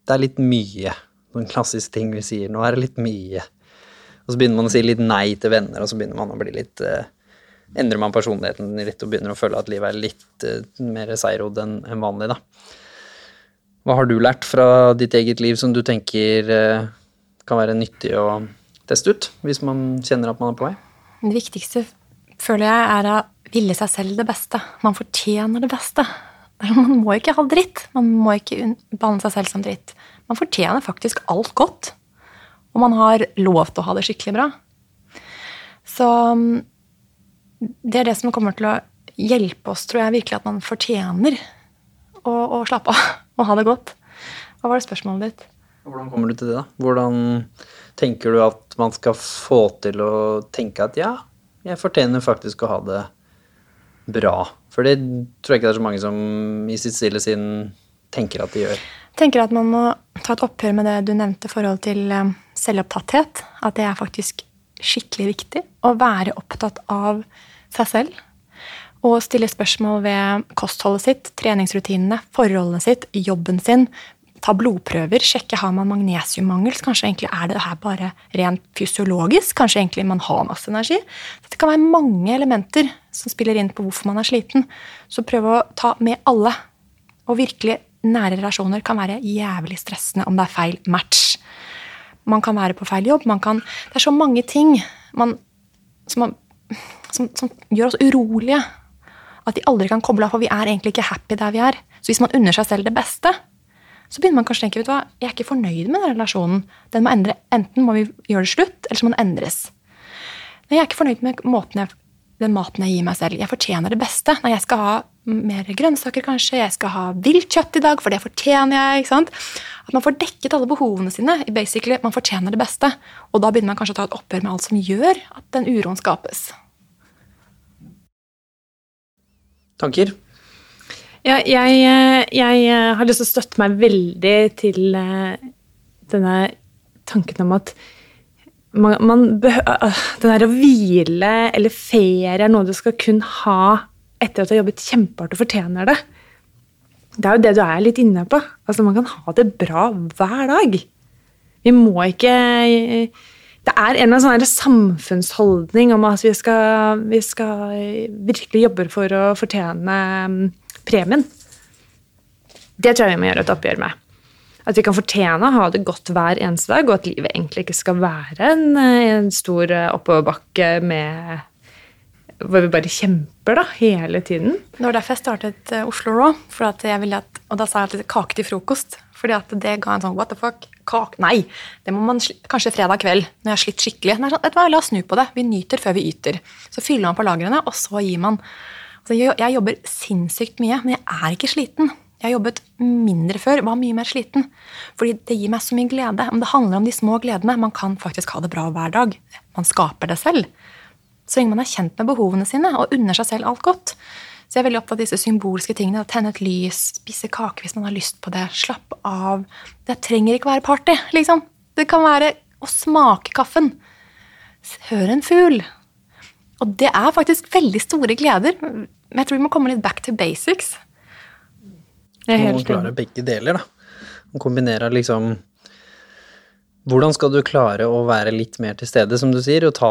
det er litt mye. Noen klassiske ting vi sier. Nå er det litt mye. Og så begynner man å si litt nei til venner, og så begynner man å bli litt eh, Endrer man personligheten litt og begynner å føle at livet er litt eh, mer seigrodd enn en vanlig, da. Hva har du lært fra ditt eget liv som du tenker eh, kan være nyttig å teste ut, hvis man kjenner at man er på vei? Det viktigste, føler jeg, er å ville seg selv det beste. Man fortjener det beste. Man må ikke ha dritt. Man må ikke behandle seg selv som dritt. Man fortjener faktisk alt godt. Og man har lov til å ha det skikkelig bra. Så mm, det er det som kommer til å hjelpe oss, tror jeg virkelig, at man fortjener å, å slappe av og ha det godt. Hva var det spørsmålet ditt? Hvordan kommer du til det, da? Hvordan tenker du at man skal få til å tenke at ja, jeg fortjener faktisk å ha det bra? For det tror jeg ikke det er så mange som i sitt stille sinn tenker at de gjør. Tenker at man må ta et oppgjør med det du nevnte i forhold til eh, selvopptatthet. At det er faktisk skikkelig viktig å være opptatt av seg selv. Og stille spørsmål ved kostholdet sitt, treningsrutinene, forholdene sitt, jobben sin. Ta blodprøver, sjekke har man magnesiummangel. Kanskje egentlig er det her bare rent fysiologisk. Kanskje egentlig man har masse energi. Så det kan være mange elementer som spiller inn på hvorfor man er sliten. Så prøv å ta med alle. Og virkelig nære relasjoner kan være jævlig stressende om det er feil match. Man kan være på feil jobb. Kan, det er så mange ting man, som, man, som, som gjør oss urolige. At de aldri kan koble av, for vi er egentlig ikke happy der vi er. Så hvis man unner seg selv det beste, så begynner man kanskje å tenke vet du hva, jeg er ikke fornøyd med den relasjonen. Den må endre, Enten må vi gjøre det slutt, eller så må den endres. Nei, jeg er ikke fornøyd med jeg, den maten jeg gir meg selv. Jeg fortjener det beste. Nei, jeg skal ha mer grønnsaker, kanskje. Jeg skal ha vilt kjøtt i dag, for det fortjener jeg. ikke sant? At man får dekket alle behovene sine. Basically, Man fortjener det beste. Og da begynner man kanskje å ta et oppgjør med alt som gjør at den uroen skapes. Tanker? Ja, jeg, eh, jeg eh, har lyst til å støtte meg veldig til eh, denne tanken om at man, man behø- Den der å hvile eller ferie er noe du skal kun ha etter at du har jobbet kjempehardt og fortjener det. Det er jo det du er litt inne på. Altså, Man kan ha det bra hver dag. Vi må ikke Det er en eller annen sånn samfunnsholdning om at vi skal, vi skal virkelig jobbe for å fortjene mm, premien. Det tror jeg vi må gjøre et oppgjør med. At vi kan fortjene å ha det godt hver eneste dag, og at livet egentlig ikke skal være en, en stor eh, oppoverbakke med hvor vi bare kjemper da, hele tiden. Det var derfor jeg startet eh, Oslo Raw. At og da sa jeg alltid kake til frokost. Fordi at det ga en sånn what the fuck? Kake? Nei! Det må man kanskje fredag kveld når jeg har slitt skikkelig. Er sånn, La oss snu på det. Vi nyter før vi yter. Så fyller man på lagrene, og så gir man. Altså, jeg, jobber sinnssykt mye, men jeg er ikke sliten. Jeg har jobbet mindre før, var mye mer sliten. Fordi det gir meg så mye glede. Om det handler om de små gledene. Man kan faktisk ha det bra hver dag. Man skaper det selv. Så lenge man er kjent med behovene sine og unner seg selv alt godt. Så jeg er veldig opptatt av disse symbolske tingene. Tenne et lys, spise kake hvis man har lyst på det. Slappe av. Det trenger ikke være party, liksom. Det kan være å smake kaffen. Høre en fugl. Og det er faktisk veldig store gleder. Men jeg tror vi må komme litt back to basics. Jeg er helt klare enig. begge deler, da. Man kombinerer liksom Hvordan skal du klare å være litt mer til stede, som du sier, og ta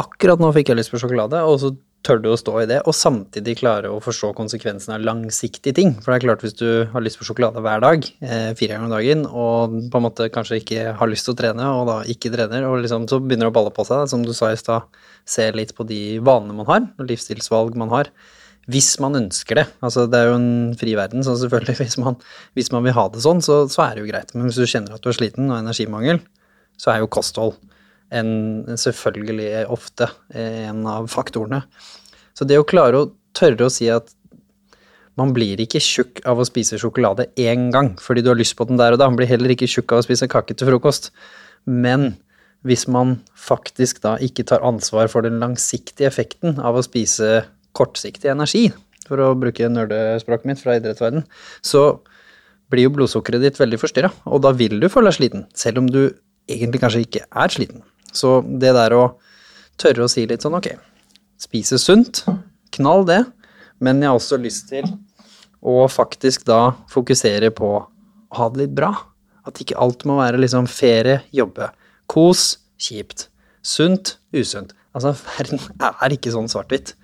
Akkurat nå fikk jeg lyst på sjokolade, og så tør du å stå i det, og samtidig klare å forstå konsekvensen av langsiktige ting. For det er klart, hvis du har lyst på sjokolade hver dag, eh, fire ganger om dagen, og på en måte kanskje ikke har lyst til å trene, og da ikke trener, og liksom, så begynner det å balle på seg, som du sa i stad, se litt på de vanene man har, og livsstilsvalg man har. Hvis man ønsker det. Altså, det er jo en fri verden, så selvfølgelig, hvis man, hvis man vil ha det sånn, så, så er det jo greit. Men hvis du kjenner at du er sliten og energimangel, så er jo kosthold en, selvfølgelig ofte en av faktorene. Så det å klare å tørre å si at man blir ikke tjukk av å spise sjokolade én gang fordi du har lyst på den der og da. Man blir heller ikke tjukk av å spise kake til frokost. Men hvis man faktisk da ikke tar ansvar for den langsiktige effekten av å spise kortsiktig energi, for å bruke nerdespråket mitt fra idrettsverden, så blir jo blodsukkeret ditt veldig forstyrra, og da vil du føle deg sliten, selv om du egentlig kanskje ikke er sliten. Så det der å tørre å si litt sånn ok, spise sunt, knall det, men jeg har også lyst til å faktisk da fokusere på å ha det litt bra. At ikke alt må være liksom ferie, jobbe, kos, kjipt, sunt, usunt. Altså, verden er ikke sånn svart-hvitt.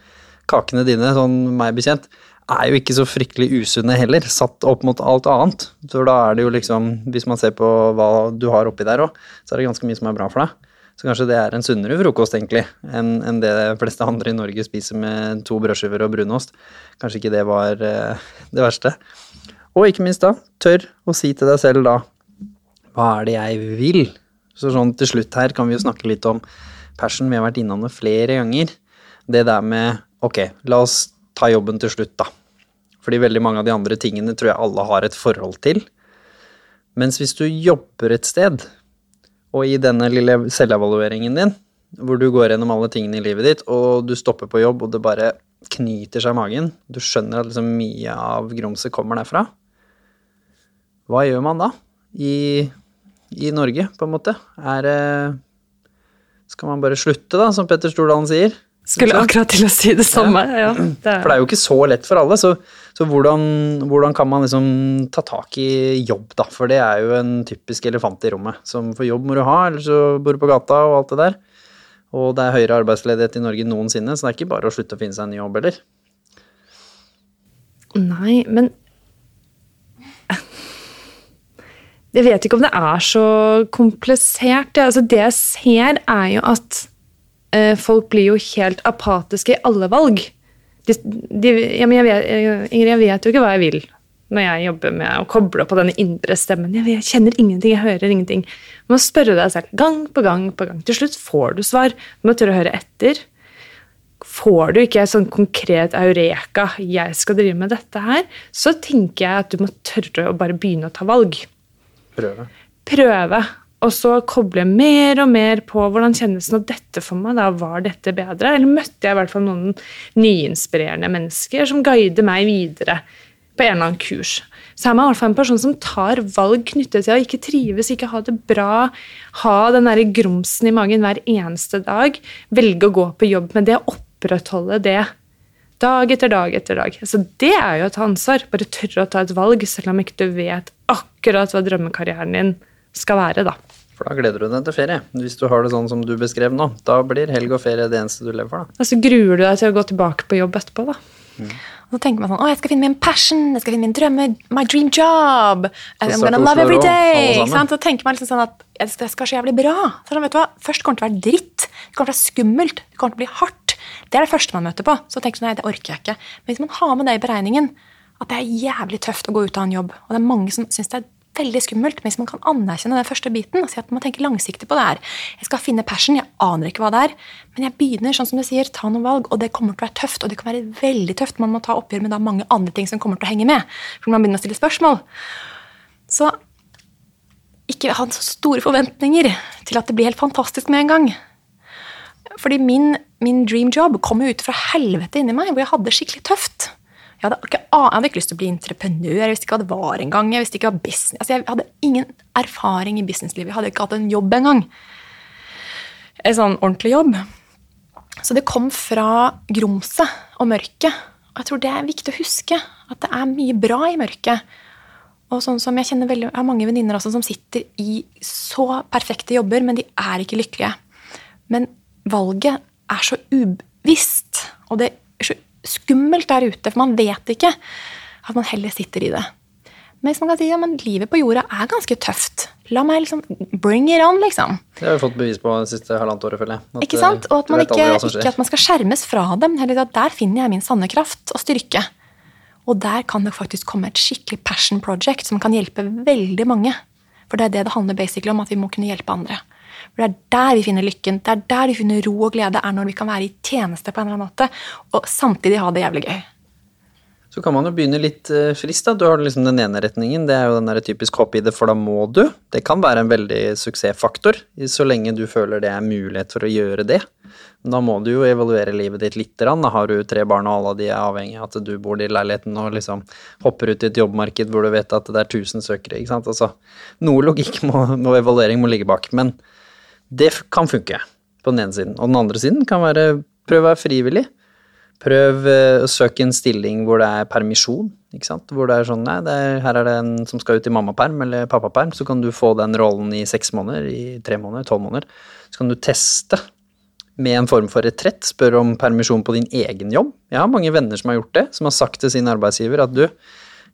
Kakene dine, sånn meg bekjent, er jo ikke så fryktelig usunne heller, satt opp mot alt annet. For da er det jo liksom, hvis man ser på hva du har oppi der òg, så er det ganske mye som er bra for deg. Så kanskje det er en sunnere frokost, egentlig, enn en det de fleste andre i Norge spiser med to brødskiver og brunost. Kanskje ikke det var eh, det verste. Og ikke minst da, tør å si til deg selv da hva er det jeg vil? Så sånn til slutt her kan vi jo snakke litt om passion. Vi har vært innom det flere ganger. Det der med ok, la oss ta jobben til slutt, da. Fordi veldig mange av de andre tingene tror jeg alle har et forhold til. Mens hvis du jobber et sted, og i denne lille selvevalueringen din, hvor du går gjennom alle tingene i livet ditt, og du stopper på jobb, og det bare knyter seg i magen, du skjønner at liksom mye av grumset kommer derfra, hva gjør man da? I, i Norge, på en måte? Er det Skal man bare slutte, da, som Petter Stordalen sier? Skulle akkurat til å si det samme. Ja. det For det er jo ikke så lett for alle, så, så hvordan, hvordan kan man liksom ta tak i jobb, da? For det er jo en typisk elefant i rommet. Som for jobb må du ha, eller så bor du på gata og alt det der. Og det er høyere arbeidsledighet i Norge noensinne, så det er ikke bare å slutte å finne seg en ny jobb heller. Nei, men Jeg vet ikke om det er så komplisert. ja. Altså, det jeg ser, er jo at eh, folk blir jo helt apatiske i alle valg. De, de, ja, men jeg vet, Ingrid, jeg vet jo ikke hva jeg vil når jeg jobber med å koble på denne indre stemmen. Jeg, jeg kjenner ingenting, jeg hører ingenting. Du må spørre deg selv gang på gang på gang. Til slutt får du svar. Du må tørre å høre etter. Får du ikke sånn konkret eureka 'jeg skal drive med dette her', så tenker jeg at du må tørre å bare begynne å ta valg Prøve. prøve. Og så koble mer og mer på hvordan kjennes nå dette for meg. da, Var dette bedre? Eller møtte jeg i hvert fall noen nyinspirerende mennesker som guider meg videre på en eller annen kurs. Så er man i hvert fall en person som tar valg knyttet til å ikke trives, ikke ha det bra, ha den der grumsen i magen hver eneste dag, velge å gå på jobb med det, opprettholde det dag etter dag etter dag. Så det er jo å ta ansvar. Bare tørre å ta et valg, selv om ikke du vet akkurat hva drømmekarrieren din skal være, da. For da gleder du deg til ferie. Hvis du har det sånn som du beskrev nå, da blir helg og ferie det eneste du lever for, da. Og så gruer du deg til å gå tilbake på jobb etterpå, da. Og så tenker man sånn, å, jeg skal finne min passion, jeg skal finne min drømme, my dream job. I'm gonna love every day. Ikke sant? Så tenker man liksom sånn at det skal, være så jævlig bra. Så sånn, vet du hva? Først kommer det til å være dritt. Det kommer til å være skummelt. Det kommer til å bli hardt. Det er det første man møter på. Så tenker du nei, det orker jeg ikke. Men hvis man har med det i beregningen, at det er jævlig tøft å gå ut av en jobb, og det er mange som syns det er veldig skummelt, men hvis man kan anerkjenne den første biten og si at man tenker langsiktig på det her Jeg skal finne passion, jeg aner ikke hva det er, men jeg begynner, sånn som du sier, ta noen valg, og det kommer til å være tøft, og det kan være veldig tøft. Man må ta oppgjør med da mange andre ting som kommer til å henge med, for man begynner å stille spørsmål. Så ikke ha så store forventninger til at det blir helt fantastisk med en gang. Fordi min, min dream job kom jo ut fra helvete inni meg, hvor jeg hadde det skikkelig tøft. Jeg hadde, ikke, jeg hadde ikke lyst til å bli entreprenør, jeg visste ikke hva det var engang. Jeg visste ikke hva business, altså jeg hadde ingen erfaring i businesslivet. Jeg hadde ikke hatt en jobb engang. En sånn ordentlig jobb. Så det kom fra grumset og mørket. Og jeg tror det er viktig å huske at det er mye bra i mørket. Og sånn som Jeg kjenner veldig, jeg har mange venninner som sitter i så perfekte jobber, men de er ikke lykkelige. Men valget er så ubevisst, og det er så skummelt der ute, for man vet ikke at man heller sitter i det. Men hvis man kan si ja, men livet på jorda er ganske tøft. La meg liksom bring it on, liksom. Det har vi fått bevis på det siste halvannet året, føler jeg. At, Ikke sant? Og at man ikke, ikke at man skal skjermes fra dem, men heller at der finner jeg min sanne kraft og styrke. Og der kan det faktisk komme et skikkelig passion project som kan hjelpe veldig mange. For det er det det handler basically om, at vi må kunne hjelpe andre. For Det er der vi finner lykken, det er der vi finner ro og glede, er når vi kan være i tjeneste på en eller annen måte, og samtidig ha det jævlig gøy. Så kan man jo begynne litt frist, da. Du har liksom den ene retningen, det er jo den der typisk hopp i det, for da må du. Det kan være en veldig suksessfaktor, så lenge du føler det er mulighet for å gjøre det. Da må du jo evaluere livet ditt litt. grann. Da har du tre barn, og alle de er avhengig av at du bor i leiligheten og liksom hopper ut i et jobbmarked hvor du vet at det er 1000 søkere. ikke sant? Altså, noe logikk må, noe evaluering må ligge bak. Men det kan funke på den ene siden. Og den andre siden kan være prøv å være frivillig. Prøv eh, å søke en stilling hvor det er permisjon. ikke sant? Hvor det er sånn, nei, er, her er det en som skal ut i mammaperm eller pappaperm, så kan du få den rollen i seks måneder, i tre måneder, tolv måneder. Så kan du teste med en form for retrett, spørre om permisjon på din egen jobb. Jeg har mange venner som har gjort det, som har sagt til sin arbeidsgiver at du,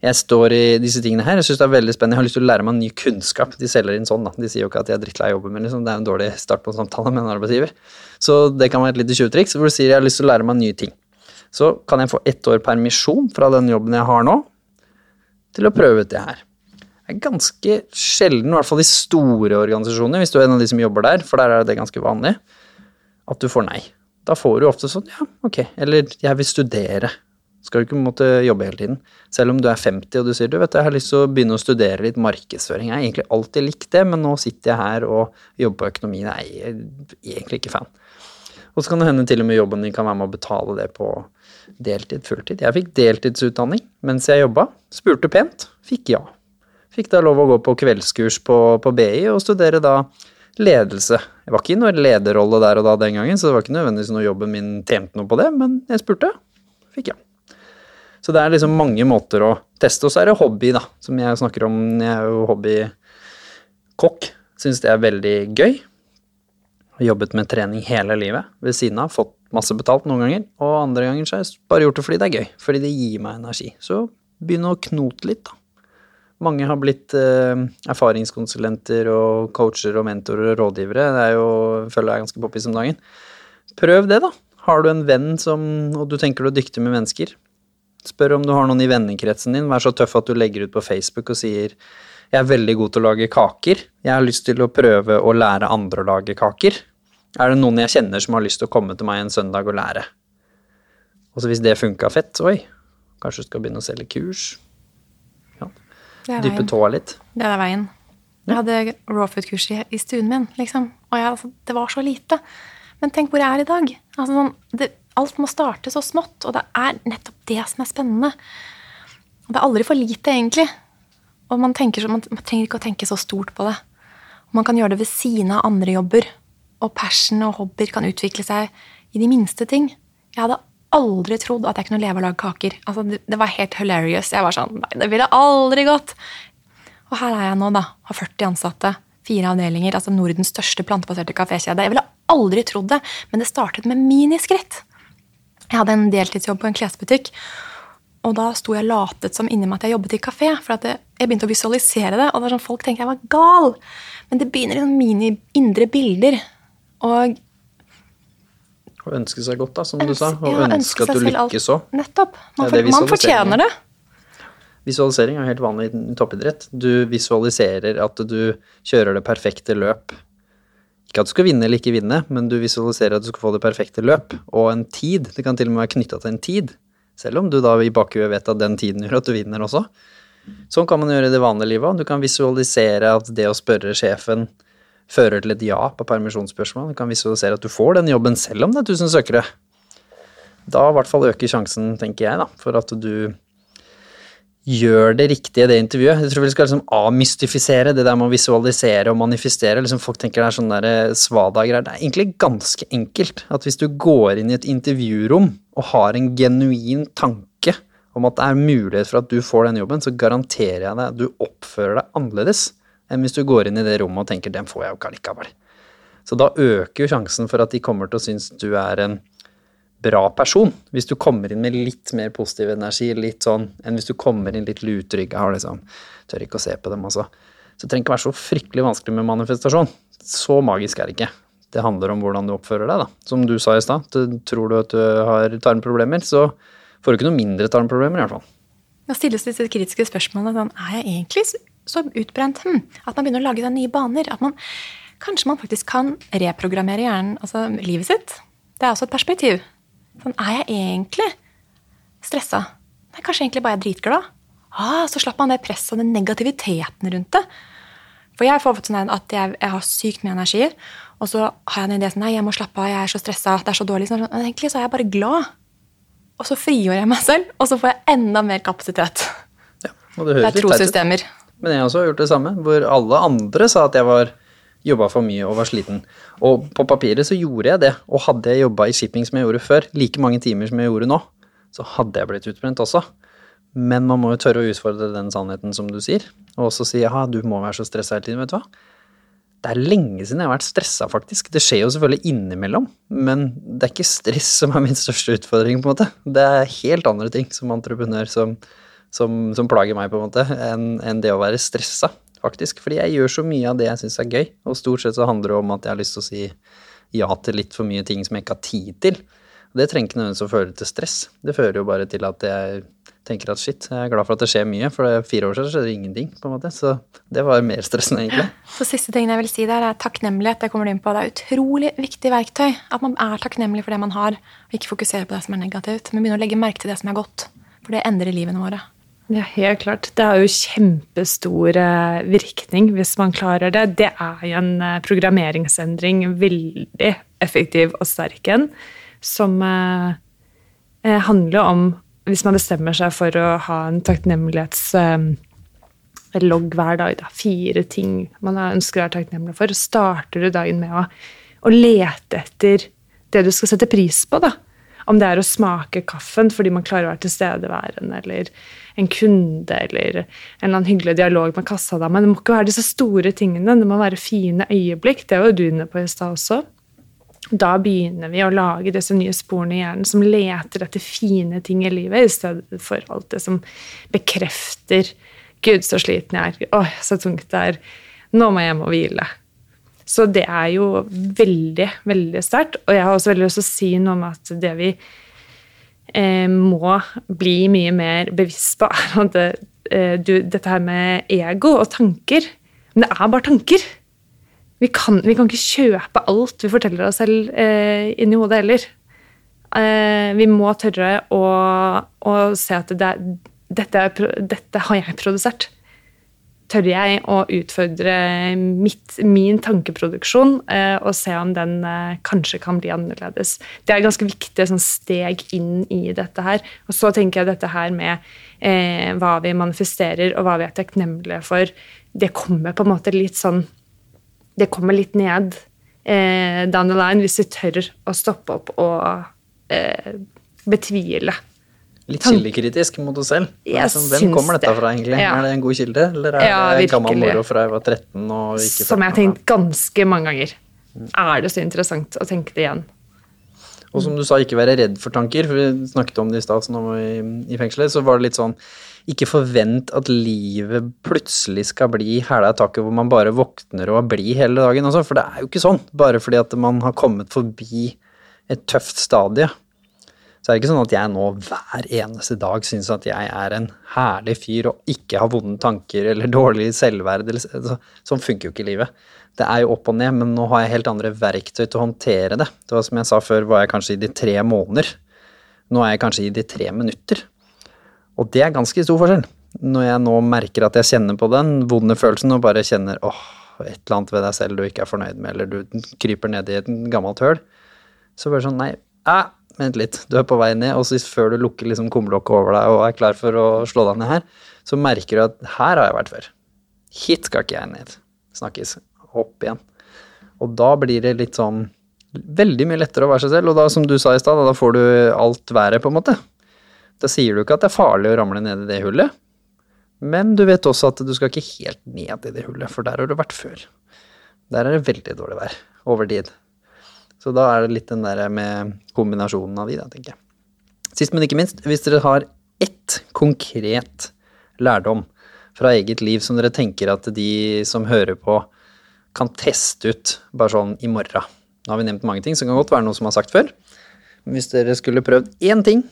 jeg står i disse tingene her. Jeg syns det er veldig spennende. Jeg har lyst til å lære meg ny kunnskap. De selger inn sånn, da. De sier jo ikke at de er drittlei jobben min, liksom. Det er en dårlig start på en samtale med en arbeidsgiver. Så det kan være et lite tjuvtriks hvor du sier jeg har lyst til å lære meg nye ting. Så kan jeg få ett år permisjon fra den jobben jeg har nå, til å prøve ut det her. Det er ganske sjelden, i hvert fall i store organisasjoner, hvis du er en av de som jobber der, for der er det ganske vanlig, at du får nei. Da får du ofte sånn ja, ok, eller jeg vil studere. Skal du ikke måtte jobbe hele tiden. Selv om du er 50 og du sier du vet, jeg har lyst til å begynne å studere litt markedsføring. Jeg har egentlig alltid likt det, men nå sitter jeg her og jobber på økonomi. Nei, jeg er egentlig ikke fan. Og så kan det hende til og med jobben din kan være med å betale det på deltid, fulltid. Jeg fikk deltidsutdanning mens jeg jobba. Spurte pent, fikk ja. Fikk da lov å gå på kveldskurs på, på BI og studere da ledelse. Jeg var ikke i noen lederrolle der og da den gangen, så det var ikke nødvendigvis noe jobben min tjente noe på det, men jeg spurte, fikk ja. Så det er liksom mange måter å teste, og så er det hobby, da, som jeg snakker om. Jeg er jo hobbykokk, syns det er veldig gøy. Har jobbet med trening hele livet ved siden av, fått masse betalt noen ganger, og andre ganger så har jeg bare gjort det fordi det er gøy, fordi det gir meg energi. Så begynn å knote litt, da. Mange har blitt eh, erfaringskonsulenter og coacher og mentorer og rådgivere. Det er jo, føler jeg er ganske poppis om dagen. Prøv det, da. Har du en venn som, og du tenker du er dyktig med mennesker, spør om du har noen i vennekretsen din. Vær så tøff at du legger ut på Facebook og sier jeg er veldig god til å lage kaker. Jeg har lyst til å prøve å lære andre å lage kaker. Er det noen jeg kjenner som har lyst til å komme til meg en søndag og lære? Og så hvis det funka fett, oi, kanskje du skal begynne å selge kurs? Er Dyppe tåa litt. Det er veien. Jeg hadde raw food-kurs i, i stuen min, liksom. Og jeg, altså, det var så lite. Men tenk hvor jeg er i dag. Altså, sånn, det, alt må starte så smått, og det er nettopp det som er spennende. Det er aldri for lite, egentlig. Og man, så, man, man trenger ikke å tenke så stort på det. Og man kan gjøre det ved siden av andre jobber. Og passion og hobbyer kan utvikle seg i de minste ting. Jeg hadde aldri trodd at jeg kunne leve og lage kaker. Altså, det, det var helt hilarious. Jeg var sånn Nei, det ville aldri gått. Og her er jeg nå, da. Har 40 ansatte. Fire avdelinger. Altså Nordens største plantebaserte kafékjede. Jeg ville aldri trodd det, men det startet med miniskritt. Jeg hadde en deltidsjobb på en klesbutikk. Og da sto jeg latet som inni meg at jeg jobbet i kafé. For at jeg, begynte å visualisere det, og det var sånn folk tenker jeg var gal. Men det begynner i sånn mini indre bilder. Og Å ønske seg godt, da, som du sa. Og ja, ønske at du lykkes òg. Nettopp. Man, Det det for, man fortjener det. Visualisering er helt vanlig i toppidrett. Du visualiserer at du kjører det perfekte løp. Ikke at du skal vinne eller ikke vinne, men du visualiserer at du skal få det perfekte løp. Og en tid. Det kan til og med være knytta til en tid. Selv om du da i bakhuet vet at den tiden gjør at du vinner også. Sånn kan man gjøre i det vanlige livet. Du kan visualisere at det å spørre sjefen fører til et ja på permisjonsspørsmål. Du kan visualisere at du får den jobben selv om det er 1000 søkere. Da i hvert fall øker sjansen, tenker jeg, da, for at du gjør det riktige i det intervjuet. Jeg tror vi skal liksom avmystifisere det der med å visualisere og manifestere. Liksom folk tenker det er sånn der svada-greier. Det er egentlig ganske enkelt. At hvis du går inn i et intervjurom og har en genuin tanke om at det er mulighet for at du får den jobben, så garanterer jeg deg at du oppfører deg annerledes enn hvis du går inn i det rommet og tenker 'den får jeg jo ikke allikevel'. Så da øker jo sjansen for at de kommer til å synes du er en bra person. Hvis du kommer inn med litt mer positiv energi, litt sånn, enn hvis du kommer inn litt lutrygga og liksom tør ikke å se på dem også. Så det trenger ikke være så fryktelig vanskelig med manifestasjon. Så magisk er det ikke. Det handler om hvordan du oppfører deg, da. Som du sa i stad, tror du at du har tarmproblemer, så får du ikke noe mindre tarmproblemer, i hvert fall. Da stilles disse kritiske spørsmålene sånn Er jeg egentlig så utbrent hm, at man begynner å lage seg nye baner? At man kanskje man faktisk kan reprogrammere hjernen, altså livet sitt? Det er også et perspektiv. Sånn, er jeg egentlig stressa? Nei, kanskje egentlig bare jeg er dritglad? Ah, så slapp man det presset og den negativiteten rundt det. For jeg får fått sånn at jeg, jeg har sykt mye energi, og så har jeg en idé sånn Nei, jeg må slappe av, jeg er så stressa, det er så dårlig. Sånn, men egentlig så er jeg bare glad. Og så frigjør jeg meg selv, og så får jeg enda mer kapasitet. Ja, og det Det høres er teit ut. trossystemer. Men jeg også har gjort det samme, hvor alle andre sa at jeg var jobba for mye og var sliten. Og på papiret så gjorde jeg det, og hadde jeg jobba i shipping som jeg gjorde før, like mange timer som jeg gjorde nå, så hadde jeg blitt utbrent også. Men man må jo tørre å utfordre den sannheten som du sier, og også si ja, du må være så stressa hele tiden, vet du hva. Det er lenge siden jeg har vært stressa, faktisk. Det skjer jo selvfølgelig innimellom, men det er ikke stress som er min største utfordring, på en måte. Det er helt andre ting som entreprenør som som, som plager meg, på en måte, enn en det å være stressa, faktisk. Fordi jeg gjør så mye av det jeg syns er gøy, og stort sett så handler det om at jeg har lyst til å si ja til litt for mye ting som jeg ikke har tid til. Og det trenger ikke nødvendigvis å føre til stress. Det fører jo bare til at jeg tenker at shit, jeg er glad for at det skjer mye, for det- fire år siden skjedde ingenting, på en måte. Så det var mer stressende, egentlig. Så siste tingen jeg vil si der, er takknemlighet. Det kommer du inn på. Det er utrolig viktig verktøy. At man er takknemlig for det man har, og ikke fokuserer på det som er negativt. Men begynner å legge merke til det som er godt. For det endrer livene våre. Ja, helt klart. Det har jo kjempestor eh, virkning hvis man klarer det. Det er jo en eh, programmeringsendring, veldig effektiv og sterk en, som eh, handler om Hvis man bestemmer seg for å ha en takknemlighetslogg hver dag, da, fire ting man ønsker å være takknemlig for, starter du dagen med å, å lete etter det du skal sette pris på. da. Om det er å smake kaffen fordi man klarer å være tilstedeværende, eller en kunde, eller en eller annen hyggelig dialog med kassadama. Det må ikke være disse store tingene, det må være fine øyeblikk. Det var jo du inne på i stad også. Da begynner vi å lage disse nye sporene i hjernen som leter etter fine ting i livet, i stedet for alt det som bekrefter Gud, så sliten jeg er. Åh, så tungt det er. Nå må jeg hjem og hvile. Så det er jo veldig, veldig sterkt. Og jeg har også veldig lyst til å si noe om at det vi eh, må bli mye mer bevisst på, er at det, eh, du, dette her med ego og tanker Men det er bare tanker. Vi kan, vi kan ikke kjøpe alt vi forteller oss selv eh, inni hodet heller. Eh, vi må tørre å, å se at det er, dette, er, dette har jeg produsert tør jeg å utfordre mitt, min tankeproduksjon eh, og se om den eh, kanskje kan bli annerledes. Det er ganske viktig sånn, steg inn i dette her. Og så tenker jeg dette her med eh, hva vi manifesterer og hva vi er takknemlige for, det kommer på en måte litt sånn Det kommer litt ned eh, down the line hvis vi tør å stoppe opp og eh, betvile. Litt kildekritisk mot oss selv. Jeg Altså, Hvem kommer dette fra, egentlig? Ja. Er det en god kilde, eller er Ja, det gammel moro fra jeg var 13 og ikke Som jeg har tenkt ganske mange ganger. Er det så interessant å tenke det igjen? Og som du sa, ikke være redd for tanker. for Vi snakket om det i stad i, i fengselet. Så var det litt sånn Ikke forvent at livet plutselig skal bli hæla i taket hvor man bare våkner og er blid hele dagen. Også, for det er jo ikke sånn. Bare fordi at man har kommet forbi et tøft stadie. Så er det ikke sånn at jeg nå hver eneste dag syns at jeg er en herlig fyr og ikke har vonde tanker eller dårlig selvverd. Eller, sånn funker jo ikke livet. Det er jo opp og ned, men nå har jeg helt andre verktøy til å håndtere det. Det var som jeg sa før, var jeg kanskje i de tre måneder. Nå er jeg kanskje i de tre minutter. Og det er ganske stor forskjell. Når jeg nå merker at jeg kjenner på den vonde følelsen og bare kjenner åh, et eller annet ved deg selv du ikke er fornøyd med, eller du kryper ned i et gammelt høl, så bare sånn nei, æ, vent litt, du er på vei ned, og så før du lukker liksom kumlokket over deg og er klar for å slå deg ned her, så merker du at her har jeg vært før. Hit skal ikke jeg ned. Snakkes. Opp igjen. Og da blir det litt sånn veldig mye lettere å være seg selv, og da, som du sa i stad, da får du alt været, på en måte. Da sier du ikke at det er farlig å ramle ned i det hullet, men du vet også at du skal ikke helt ned i det hullet, for der har du vært før. Der er det veldig dårlig vær over tid. Så da er det litt den der med kombinasjonen av de, da, tenker jeg. Sist, men ikke minst, hvis dere har ett konkret lærdom fra eget liv som dere tenker at de som hører på, kan teste ut bare sånn i morgen. Nå har vi nevnt mange ting, så det kan godt være noe som har sagt før. Men hvis dere skulle prøvd én ting,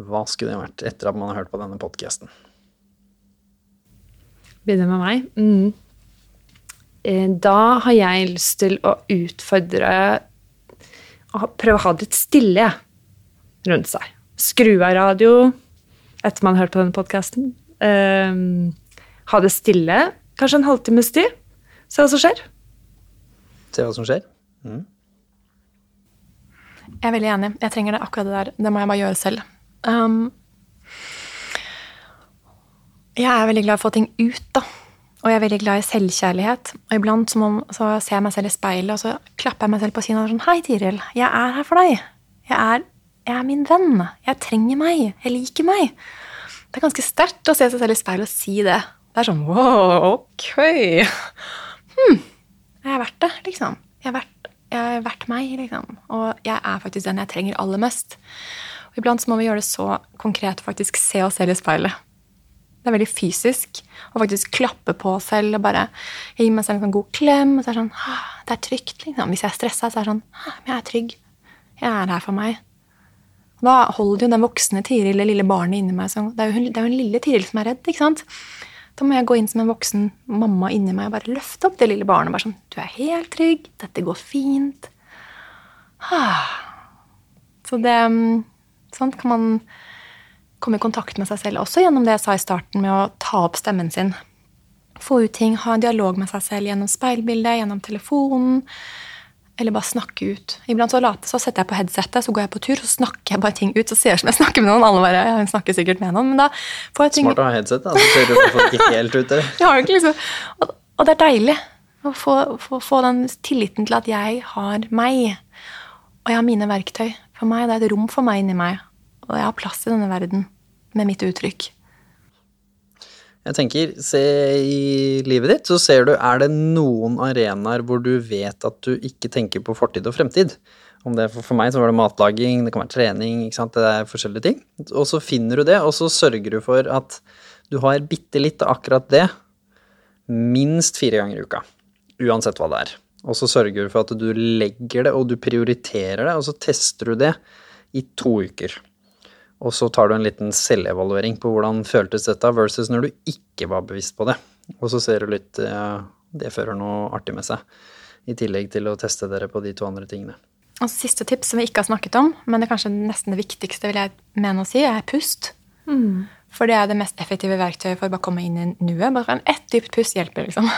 hva skulle det vært etter at man har hørt på denne podkasten? Begynner med meg. Mm. Eh, Da har jeg lyst til å utfordre å Prøve å ha det litt stille rundt seg. Skru av radio etter man har hørt på denne podkasten. ha det stille, kanskje en halvtimes tid. Se hva som skjer. Se hva som skjer. Jeg er veldig enig. Jeg trenger det akkurat det der. Det må jeg bare gjøre selv. Um, jeg er veldig glad i å få ting ut, da. Og jeg er veldig glad i selvkjærlighet. Og iblant så, må, så ser jeg meg selv i speilet, og så klapper jeg meg selv på siden og er sånn Hei, Tiril. Jeg er her for deg. Jeg er, jeg er min venn. Jeg trenger meg. Jeg liker meg. Det er ganske sterkt å se seg selv i speilet og si det. Det er sånn wow, ok. Hm. Jeg er verdt det, liksom. Jeg er verdt, jeg er verdt meg, liksom. Og jeg er faktisk den jeg trenger aller mest. Og Iblant så må vi gjøre det så konkret og faktisk se oss selv i speilet. Det er veldig fysisk å faktisk klappe på selv og bare gi meg selv en sånn god klem. og så er det sånn, «Ah, Det er trygt. liksom. Hvis jeg er stressa, så er det sånn «Ah, men Jeg er trygg. Jeg er her for meg. Og da holder jo den voksne Tiril, det lille barnet inni meg Sånn, det, er jo, hun- det er jo en lille Tiril som er redd. ikke sant? Da må jeg gå inn som en voksen mamma inni meg og bare løfte opp det lille barnet. bare sånn, Du er helt trygg. Dette går fint. Så det Sånn kan man komme i kontakt med seg selv, også gjennom det jeg sa i starten, med å ta opp stemmen sin. Få ut ting, ha en dialog med seg selv gjennom speilbildet, gjennom telefonen. Eller bare snakke ut. Iblant så, late, så setter jeg på headsetet, så går jeg på tur, så snakker jeg bare ting ut. Så ser jeg som jeg snakker med noen. Alle bare, ja, hun snakker sikkert med noen, men da får jeg ting Smart å ha headset, da. Så ser du folk ikke helt ut der. jeg har jo ikke liksom, og, og det er deilig å få, få, få den tilliten til at jeg har meg. Og jeg har mine verktøy. For meg, Det er et rom for meg inni meg. Og jeg har plass i denne verden med mitt uttrykk. Jeg tenker, se i livet ditt, så ser du, er det noen arenaer hvor du vet at du ikke tenker på fortid og fremtid? Om det for, meg så var det matlaging, det kan være trening, ikke sant, det er forskjellige ting. Og så finner du det, og så sørger du for at du har bitte litt av akkurat det minst fire ganger i uka. Uansett hva det er. Og så sørger du for at du legger det, og du prioriterer det, og så tester du det i to uker. Og så tar du en liten selvevaluering på hvordan føltes dette versus når du ikke var bevisst på det. Og så ser du litt ja, Det fører noe artig med seg. I tillegg til å teste dere på de to andre tingene. Og siste tips som vi ikke har snakket om, men det er kanskje nesten det viktigste vil jeg mene å si, er pust. For det er det mest effektive verktøyet for å bare komme inn i nuet. Bare en ett dypt pust hjelper, liksom.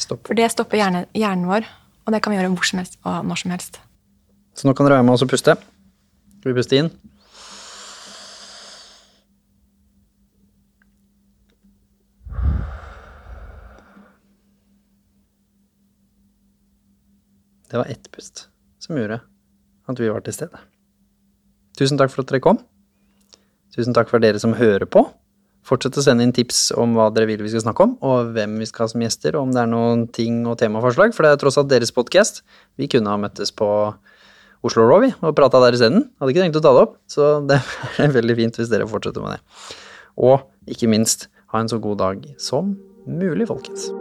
Stopp. For det stopper hjerne, hjernen vår, og det kan vi gjøre hvor som helst og når som helst. Så nå kan dere være med oss og puste. Skal vi puste inn? Det var ett pust som gjorde at vi var til stede. Tusen takk for at dere kom. Tusen takk for dere som hører på. Fortsett å sende inn tips om hva dere vil vi skal snakke om, og hvem vi skal ha som gjester, og om det er noen ting og temaforslag, for det er tross alt deres podkast. Vi kunne ha møttes på Oslo Raw, vi, og prata der isteden. Hadde ikke tenkt å ta det opp, så det er veldig fint hvis dere fortsetter med det. Og ikke minst, ha en så god dag som mulig, folkens.